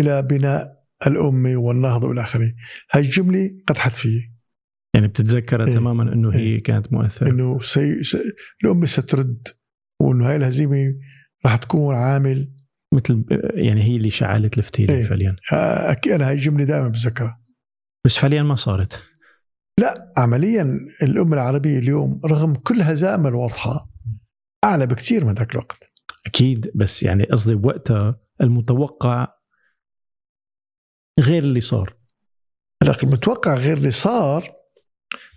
إلى بناء الأمة والنهضة والى آخره. هاي الجملة قدحت فيه. يعني بتتذكر إيه. تماما إنه هي إيه. كانت مؤثرة. إنه سي... س... الأمة سترد وإنه هاي الهزيمة راح تكون عامل مثل يعني هي اللي شعلت الفتيله إيه. فعليا. آه، أنا هاي الجملة دائما بتذكرها. بس فعليا ما صارت. لا عمليا الأمة العربية اليوم رغم كل هزائم الواضحه أعلى بكثير من ذاك الوقت. أكيد بس يعني قصدي وقتها المتوقع غير اللي صار. هلا المتوقع غير اللي صار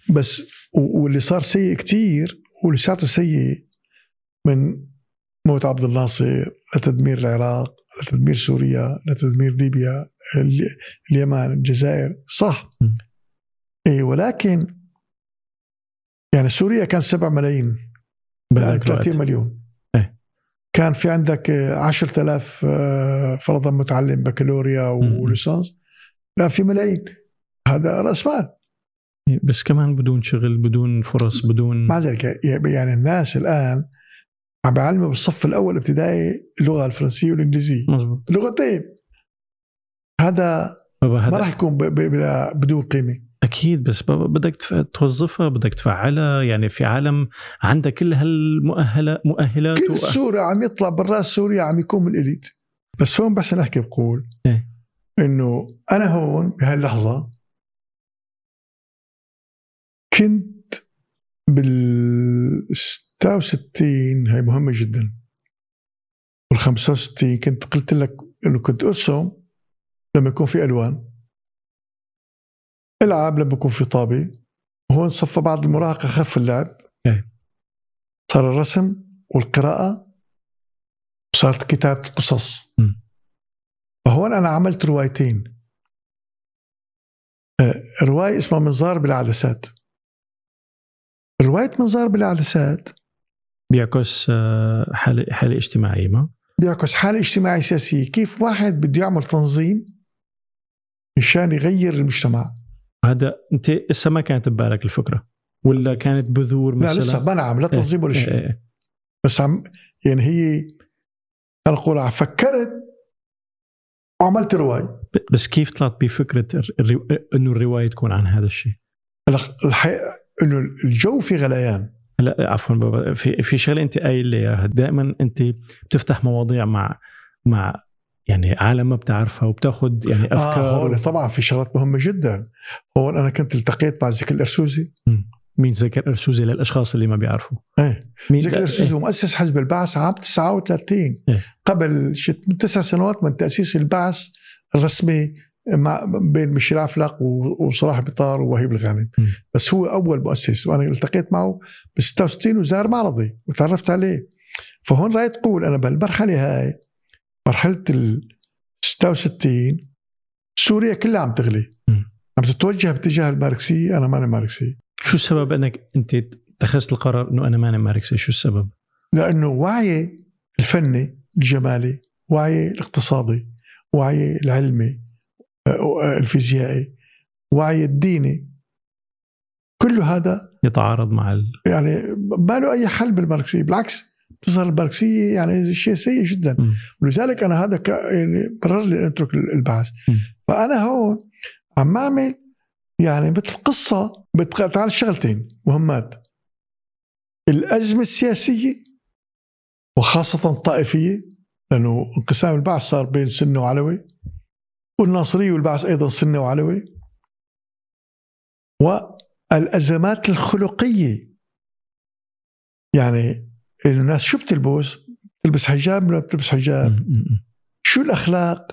بس واللي صار سيء كتير واللي ساعته سيء من موت عبد الناصر لتدمير العراق لتدمير سوريا لتدمير ليبيا ال- اليمن الجزائر صح. إيه ولكن يعني سوريا كان 7 ملايين الوقت 30 مليون إيه. كان في عندك آه، 10000 آه، فرضا متعلم بكالوريا. وليسانس لا في ملايين هذا رأس مال بس كمان بدون شغل بدون فرص بدون مع ذلك يعني الناس الآن عم بيعلموا بالصف الأول ابتدائي اللغة الفرنسية والإنجليزية. مزبوط لغتين. هذا ما راح يكون ب- ب- بلا- بدون قيمة. أكيد بس بابا بدك توظفها بدك تفعلها. يعني في عالم عندها كل هالمؤهلات مؤهلات كل سوري عم يطلع براس سوريا عم يكون من الإليت. بس هون بس نحكي بقول إيه. إنه أنا هون بهاي اللحظه كنت بال 66 هاي مهمة جدا. وال 65 كنت قلت لك إنه كنت أرسم لما يكون في ألوان. ألعب لما يكون في طابة. وهون صفى بعد المراهقة خف اللعب. إيه. صار الرسم والقراءة وصارت كتابة القصص. فهون أنا عملت روايتين. آه، رواية اسمها منظار بالعدسات. رواية منظار بالعدسات بيعكس آه، حالة حالة اجتماعية ما؟ بيعكس حالة اجتماعية سياسية. كيف واحد بده يعمل تنظيم مشان يغير المجتمع؟ هذا أنت لسه ما كانت ببالك الفكرة؟ ولا كانت بذور لا مثلا لسه ما نعم لا تنظيم ولا إيه، شيء. إيه، إيه. بس عم يعني هي أنا أقول فكرت وعملت رواية. بس كيف طلعت بفكرة الر- الرو... إنه الرواية تكون عن هذا الشيء؟ الح- الحقيقة إنه الجو في غليان. لا عفوا بابا. في في شغلة أنت قايل لي إياها. دائما أنت بتفتح مواضيع مع مع يعني عالم ما بتعرفها وبتاخذ يعني آه أفكار هون و... طبعا في شغلات مهمة جدا. هون أنا كنت التقيت مع زكي الأرسوزي. مين ذكر ارسوزي للأشخاص اللي ما بيعرفوا؟ إيه. مين؟ زكي لا- الأرسوزي هو مؤسس حزب البعث عام 39 إيه. قبل شت تسع سنوات من تأسيس البعث الرسمي مع بين ميشيل عفلق وصلاح بطار ووهيب الغانم م. بس هو أول مؤسس وأنا التقيت معه ب 66 وزار معرضي وتعرفت عليه فهون رايت تقول أنا بالمرحله هاي مرحلة ال 66 سوريا كلها عم تغلي م. عم تتوجه باتجاه الماركسية أنا ماني ماركسي شو السبب إنك أنت اتخذت القرار إنه أنا ماني ماركسي شو السبب؟ لأنه وعي الفني الجمالي وعي الاقتصادي وعي العلمي الفيزيائي وعي الديني. كل هذا يتعارض مع ال... يعني ما له أي حل بالماركسية بالعكس تظهر الماركسية يعني شيء سيء جدا. م. ولذلك أنا هذا ك... يعني برر لي أترك البحث. م. فأنا هون عم أعمل يعني مثل قصة بتق- تعال شغلتين مهمات. الأزمة السياسية وخاصة الطائفية لأنه انقسام البعث صار بين سنة وعلوي. والناصريه والبعث أيضا سنة وعلوي. والأزمات الخلقية. يعني الناس شو بتلبس؟ تلبس حجاب ولا بتلبس حجاب؟ شو الأخلاق؟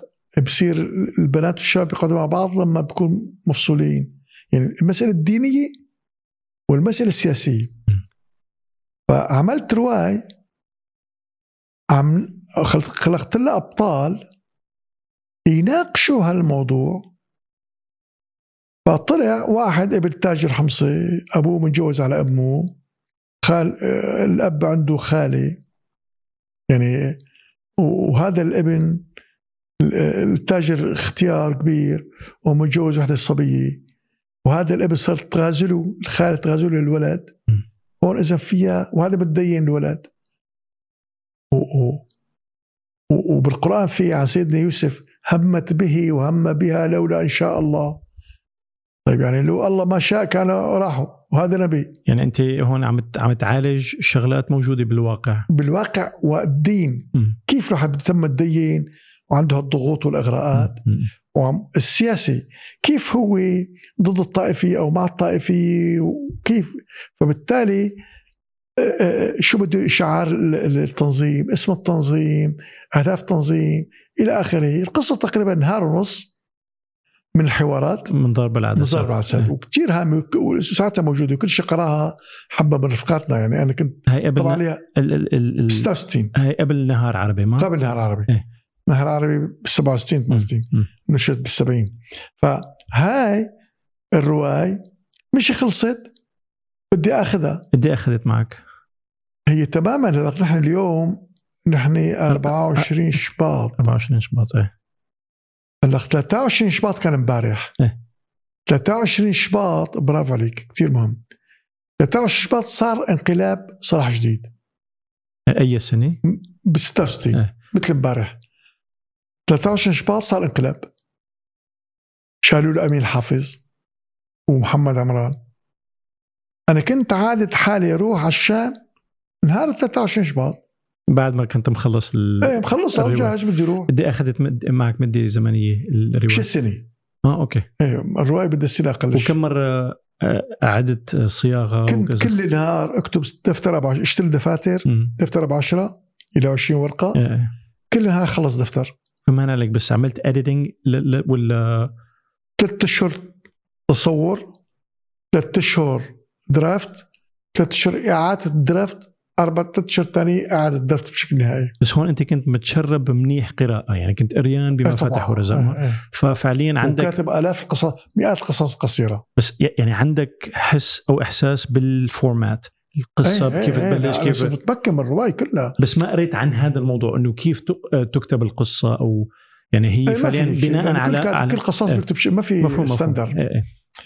بصير البنات والشباب بيقعدوا مع بعض لما بيكونوا مفصولين. يعني المسألة الدينية والمسألة السياسية. فعملت رواي عم خلقت خلقت لها أبطال يناقشوا هالموضوع. فطلع واحد ابن تاجر حمصي أبوه متجوز على أمه. خال الأب عنده خالة. يعني وهذا الابن التاجر اختيار كبير ومتجوز وحدة صبية. وهذا الابن صار تغازله الخالة تغازله الولد هون إذا فيها وهذا بتدين الولد. و و وبالقرآن في عن سيدنا يوسف همت به وهم بها لولا إن شاء الله. طيب يعني لو الله ما شاء كان راحوا وهذا نبي. يعني أنت هون عم عم تعالج شغلات موجودة بالواقع. بالواقع والدين. م. كيف راح تم الدين؟ وعنده الضغوط والإغراءات. والسياسي كيف هو ضد الطائفيه أو مع الطائفيه وكيف؟ فبالتالي آه، آه، شو بده؟ شعار التنظيم اسم التنظيم أهداف التنظيم إلى آخره. القصة تقريبا نهار ونص من الحوارات. من ضرب العدسات من ضرب العدسات. وكثير هامة وساعتها موجودة وكل شيء قرأها حبة من رفقاتنا. يعني أنا كنت هاي قبل عليها ال ال ال ال 66 هاي قبل نهار عربي ما؟ قبل نهار عربي. إيه. نهار عربي ب 67 68 مم. نشرت بال 70 فهاي الرواي مش خلصت بدي آخذها. بدي آخذت معك. هي تماما نحن اليوم نحن 24 شباط. 24 شباط إيه. هلا 23 شباط كان امبارح. إيه. 23 شباط برافو عليك كثير مهم. 23 شباط صار انقلاب صلاح جديد. أي سنة؟ ب 66 إيه. مثل امبارح. 23 شباط صار انقلاب. شالوا له امين حافظ ومحمد عمران. أنا كنت عادة حالي أروح على الشام نهار 23 شباط. بعد ما كنت مخلص ال... إيه مخلصها. وجاهز بدي أروح بدي اخذت مد... معك مدة زمنية الرواية. مش السنة. آه أوكي. إيه الرواية بدها السنة أقل وكم مرة آه، أعدت صياغة كنت وكذا؟ كل نهار أكتب دفتر أبع... اشتري دفاتر. دفتر ب 10 إلى 20 ورقة. إيه، إيه. كل نهار خلص دفتر. فما أنا عليك بس عملت editing ل... ل... ولا؟ ثلاث أشهر تصور ثلاث أشهر draft ثلاث أشهر إعادة draft أربع ثلاث اشهر ثاني اعاده draft بشكل نهائي بس هون أنت كنت متشرب منيح قراءة يعني كنت قريان بما إيه. فتح ورزق إيه إيه. ففعليا عندك وكاتب آلاف القصص مئات القصص قصيرة بس يعني عندك حس أو إحساس بال format القصة إيه كيف إيه. تبلش كيف بتمكن من الرواية كلها بس ما قريت عن هذا الموضوع إنه كيف تكتب القصة أو يعني هي ما فعليا. بناء لأنه على كل كاتب على كل قصص شيء ما في مفهوم standard.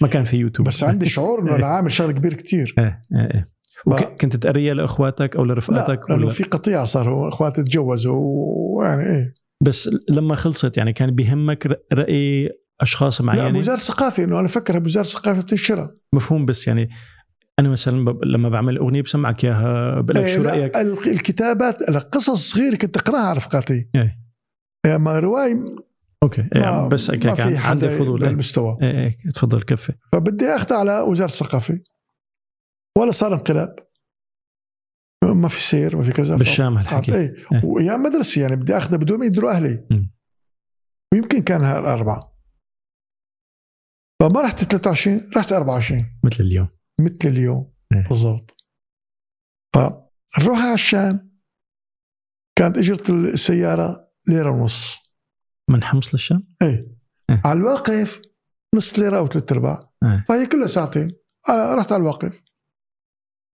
ما كان في يوتيوب بس عندي شعور إنه. أنا عامل شغله كبير كتير إيه إيه إيه كنت تقريها لأخواتك أو لا لرفقاتك لأنه ولا؟ في قطيعه صاروا اخواتي تجوزوا ويعني إيه. بس لما خلصت يعني كان بيهمك رأي أشخاص لا معينه وزاره الثقافه إنه أنا فكر وزاره الثقافه بتنشرها مفهوم بس يعني أنا مثلا ب- لما بعمل أغنية بسمعك إياها بقول لك إيه شو لا، رأيك؟ ال- الكتابات القصص صغيرة كنت أقرأها على رفقاتي. إيه. أما رواية أوكي إيه ما- بس ما كان عندي فضول إيه. بهالمستوى إيه إيه تفضل كفي. فبدي أخذها على وزاره الثقافه ولا صار انقلاب. ما في سير ما في كذا. بالشام هالحكي. إيه. إيه. وايام مدرسة يعني بدي أخذها بدون ما يدروا أهلي. مم. ويمكن كان هالاربعه فما رحت 23 رحت 24 مثل اليوم. مثل اليوم. إيه. بالضبط. فنروح على الشام. كانت إجرة السيارة ليرة ونص. من حمص للشام؟ إيه. إيه. على الواقف نص ليرة أو ثلاث أرباع. إيه. فهي كلها ساعتين. أنا رحت على الواقف.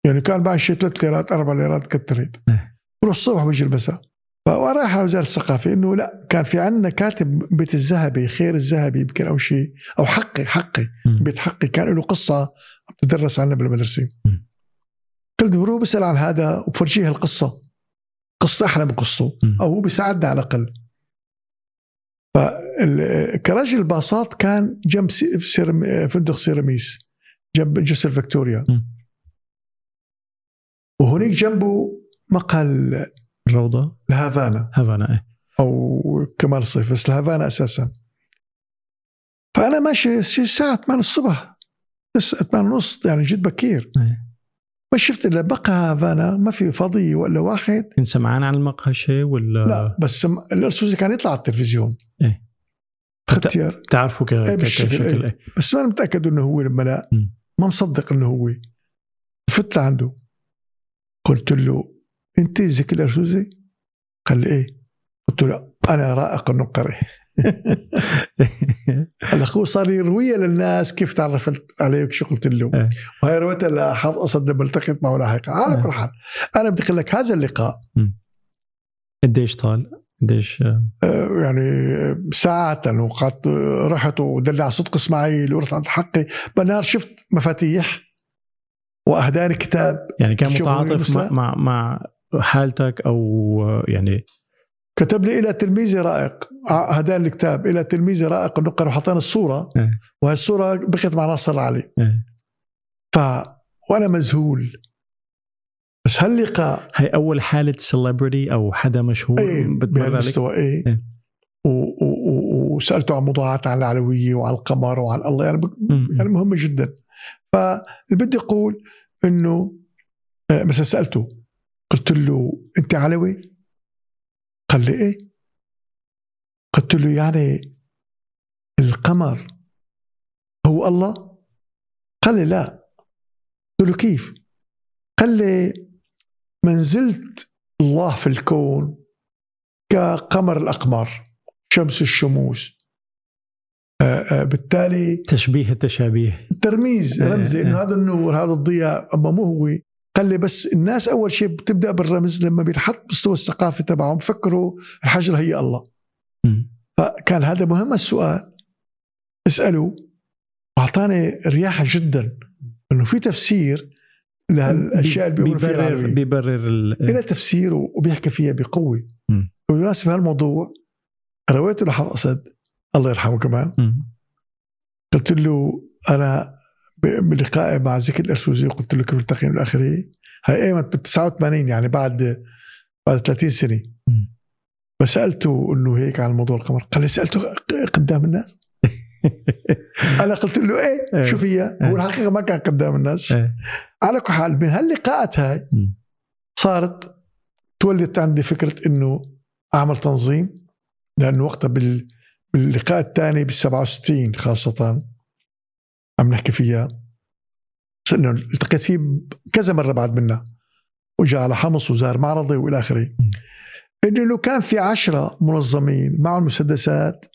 يعني كان معي شيء ثلاث ليرات أربع ليرات كتريت إيه. بروح الصبح بيجي المساء فرايح على وزاره الثقافة إنه لا كان في عندنا كاتب بيت الذهبي خير الذهبي يمكن أو شيء أو حقي حقي مم. بيت حقي كان له قصة بتدرس عنا بالمدرسة. قلت بروح بسال عن هذا وبفرجيه القصة قصة أحلى من قصته. أو هو بيساعدنا على الأقل كرجل باصات كان جنب فندق سيراميس جنب جسر فيكتوريا. وهناك جنبه مقهى ال- الروضه الهافانا. هافانا إيه. أو كمال الصيف بس الهافانا أساسا. فأنا ماشي شي الساعة 8 الصبح 8 ونص يعني جد بكير. إيه. ما شفت إلا مقهى هافانا ما في فضيه ولا واحد. كنت سمعان عن المقهى شيء ولا؟ لا بس سم- الارسوزي كان يطلع على التلفزيون. إيه. اختيار. بتعرفوا ك... ك... بالشكل، كشكل إيه. إيه. بس ما أنا متأكد إنه هو لما لا. ما مصدق إنه هو. فت لعنده. قلت له أنت زكي الارسوزي؟ قال لي إيه قلت له أنا رائق النقري هلا اخوه صار يرويها للناس كيف تعرفت عليه شو قلت له إيه. وهي رويتها لحافظ اسد لما التقيت معه لاحقا على إيه. كل حال أنا بدي أقول لك هذا اللقاء. قديش طال؟ قديش آه، يعني ساعات لأنه قعدت رحت ودلي على صدق إسماعيل ورحت عند حقي بالنهار شفت مفاتيح وأهداني كتاب يعني كان متعاطف؟ مع, مع مع حالتك أو يعني كتب لي إلى تلميذي رائق. هداني الكتاب. إلى تلميذي رائق النقر وحطينا الصورة. إيه. وهي الصورة بقيت مع ناصر علي إيه. ف وأنا مذهول. بس هاللقاء هي أول حالة سيلبرتي أو حدا مشهور إيه بهالمستوى إيه, إيه. و- و- و- وسألته عن موضوعات عن العلوية وعن القمر وعن الله. يعني ب- يعني. مهمة جدا. فاللي بدي أقول انه آه، مثلا سألته قلت له أنت علوي؟ قال لي إيه؟ قلت له يعني القمر هو الله؟ قال لي لا قلت له كيف؟ قال لي منزلة الله في الكون كقمر الأقمار شمس الشموس بالتالي تشبيه التشابيه ترميز إيه، رمزي إيه. انه هذا النور هذا الضياء أما مو هو قال لي بس الناس أول شيء بتبدأ بالرمز لما بينحط مستوى الثقافة تبعهم بفكروا الحجر هي الله. فكان هذا مهم السؤال اساله واعطاني رياحه جدا إنه في تفسير لهالأشياء اللي بيقولوا فيها بيبرر. بيبرر ال- إلى تفسير وبيحكي فيها بقوة. وبالمناسبه هالموضوع رويته لحافظ أسد الله يرحمه كمان م. قلت له أنا بلقائي مع زكي الأرسوزي قلت له كيف التقينا بالاخره هاي ايمت بال 89 يعني بعد بعد 30 سنة. فسألته إنه هيك عن موضوع القمر قال لي سألته قدام الناس أنا قلت له إيه. إيه شو فيها هو الحقيقة ما كان قدام الناس إيه. على كل حال من هاللقاءات هاي. صارت تولدت عندي فكرة إنه أعمل تنظيم لأنه وقتها بال باللقاء الثاني بال 67 خاصة عم نحكي فيها. انه التقيت فيه كذا مرة بعد منا وجاء على حمص وزار معرضي وإلى آخره. إنه لو كان في عشرة منظمين معهم مسدسات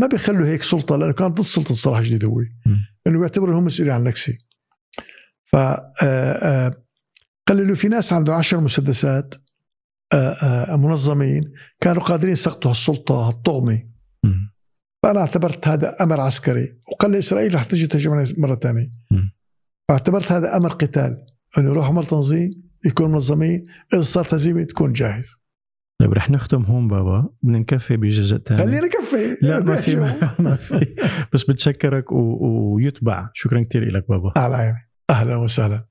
ما بيخلوا هيك سلطة لأنه كان ضد سلطة صلاح جديد هو إنه بيعتبروا هم مسؤولين عن النكسه ف آه، آه، قال لي لو في ناس عندهم عشر مسدسات آه، آه، منظمين كانوا قادرين يسقطوا هالسلطة هالطغمة. فأنا اعتبرت هذا أمر عسكري. وقال لي إسرائيل رح تجي تهجم علينا مره ثانية. فاعتبرت هذا أمر قتال. إنه يروح عمل تنظيم يكون منظمين إذا صارت هزيمه تكون جاهز. طيب رح نختم هون بابا. بدنا نكفي بجزء ثاني خلينا كفي لا ما في ما, ما في. بس بتشكرك و... ويتبع. شكرا كثير لك بابا. على عيني. أهلا وسهلا.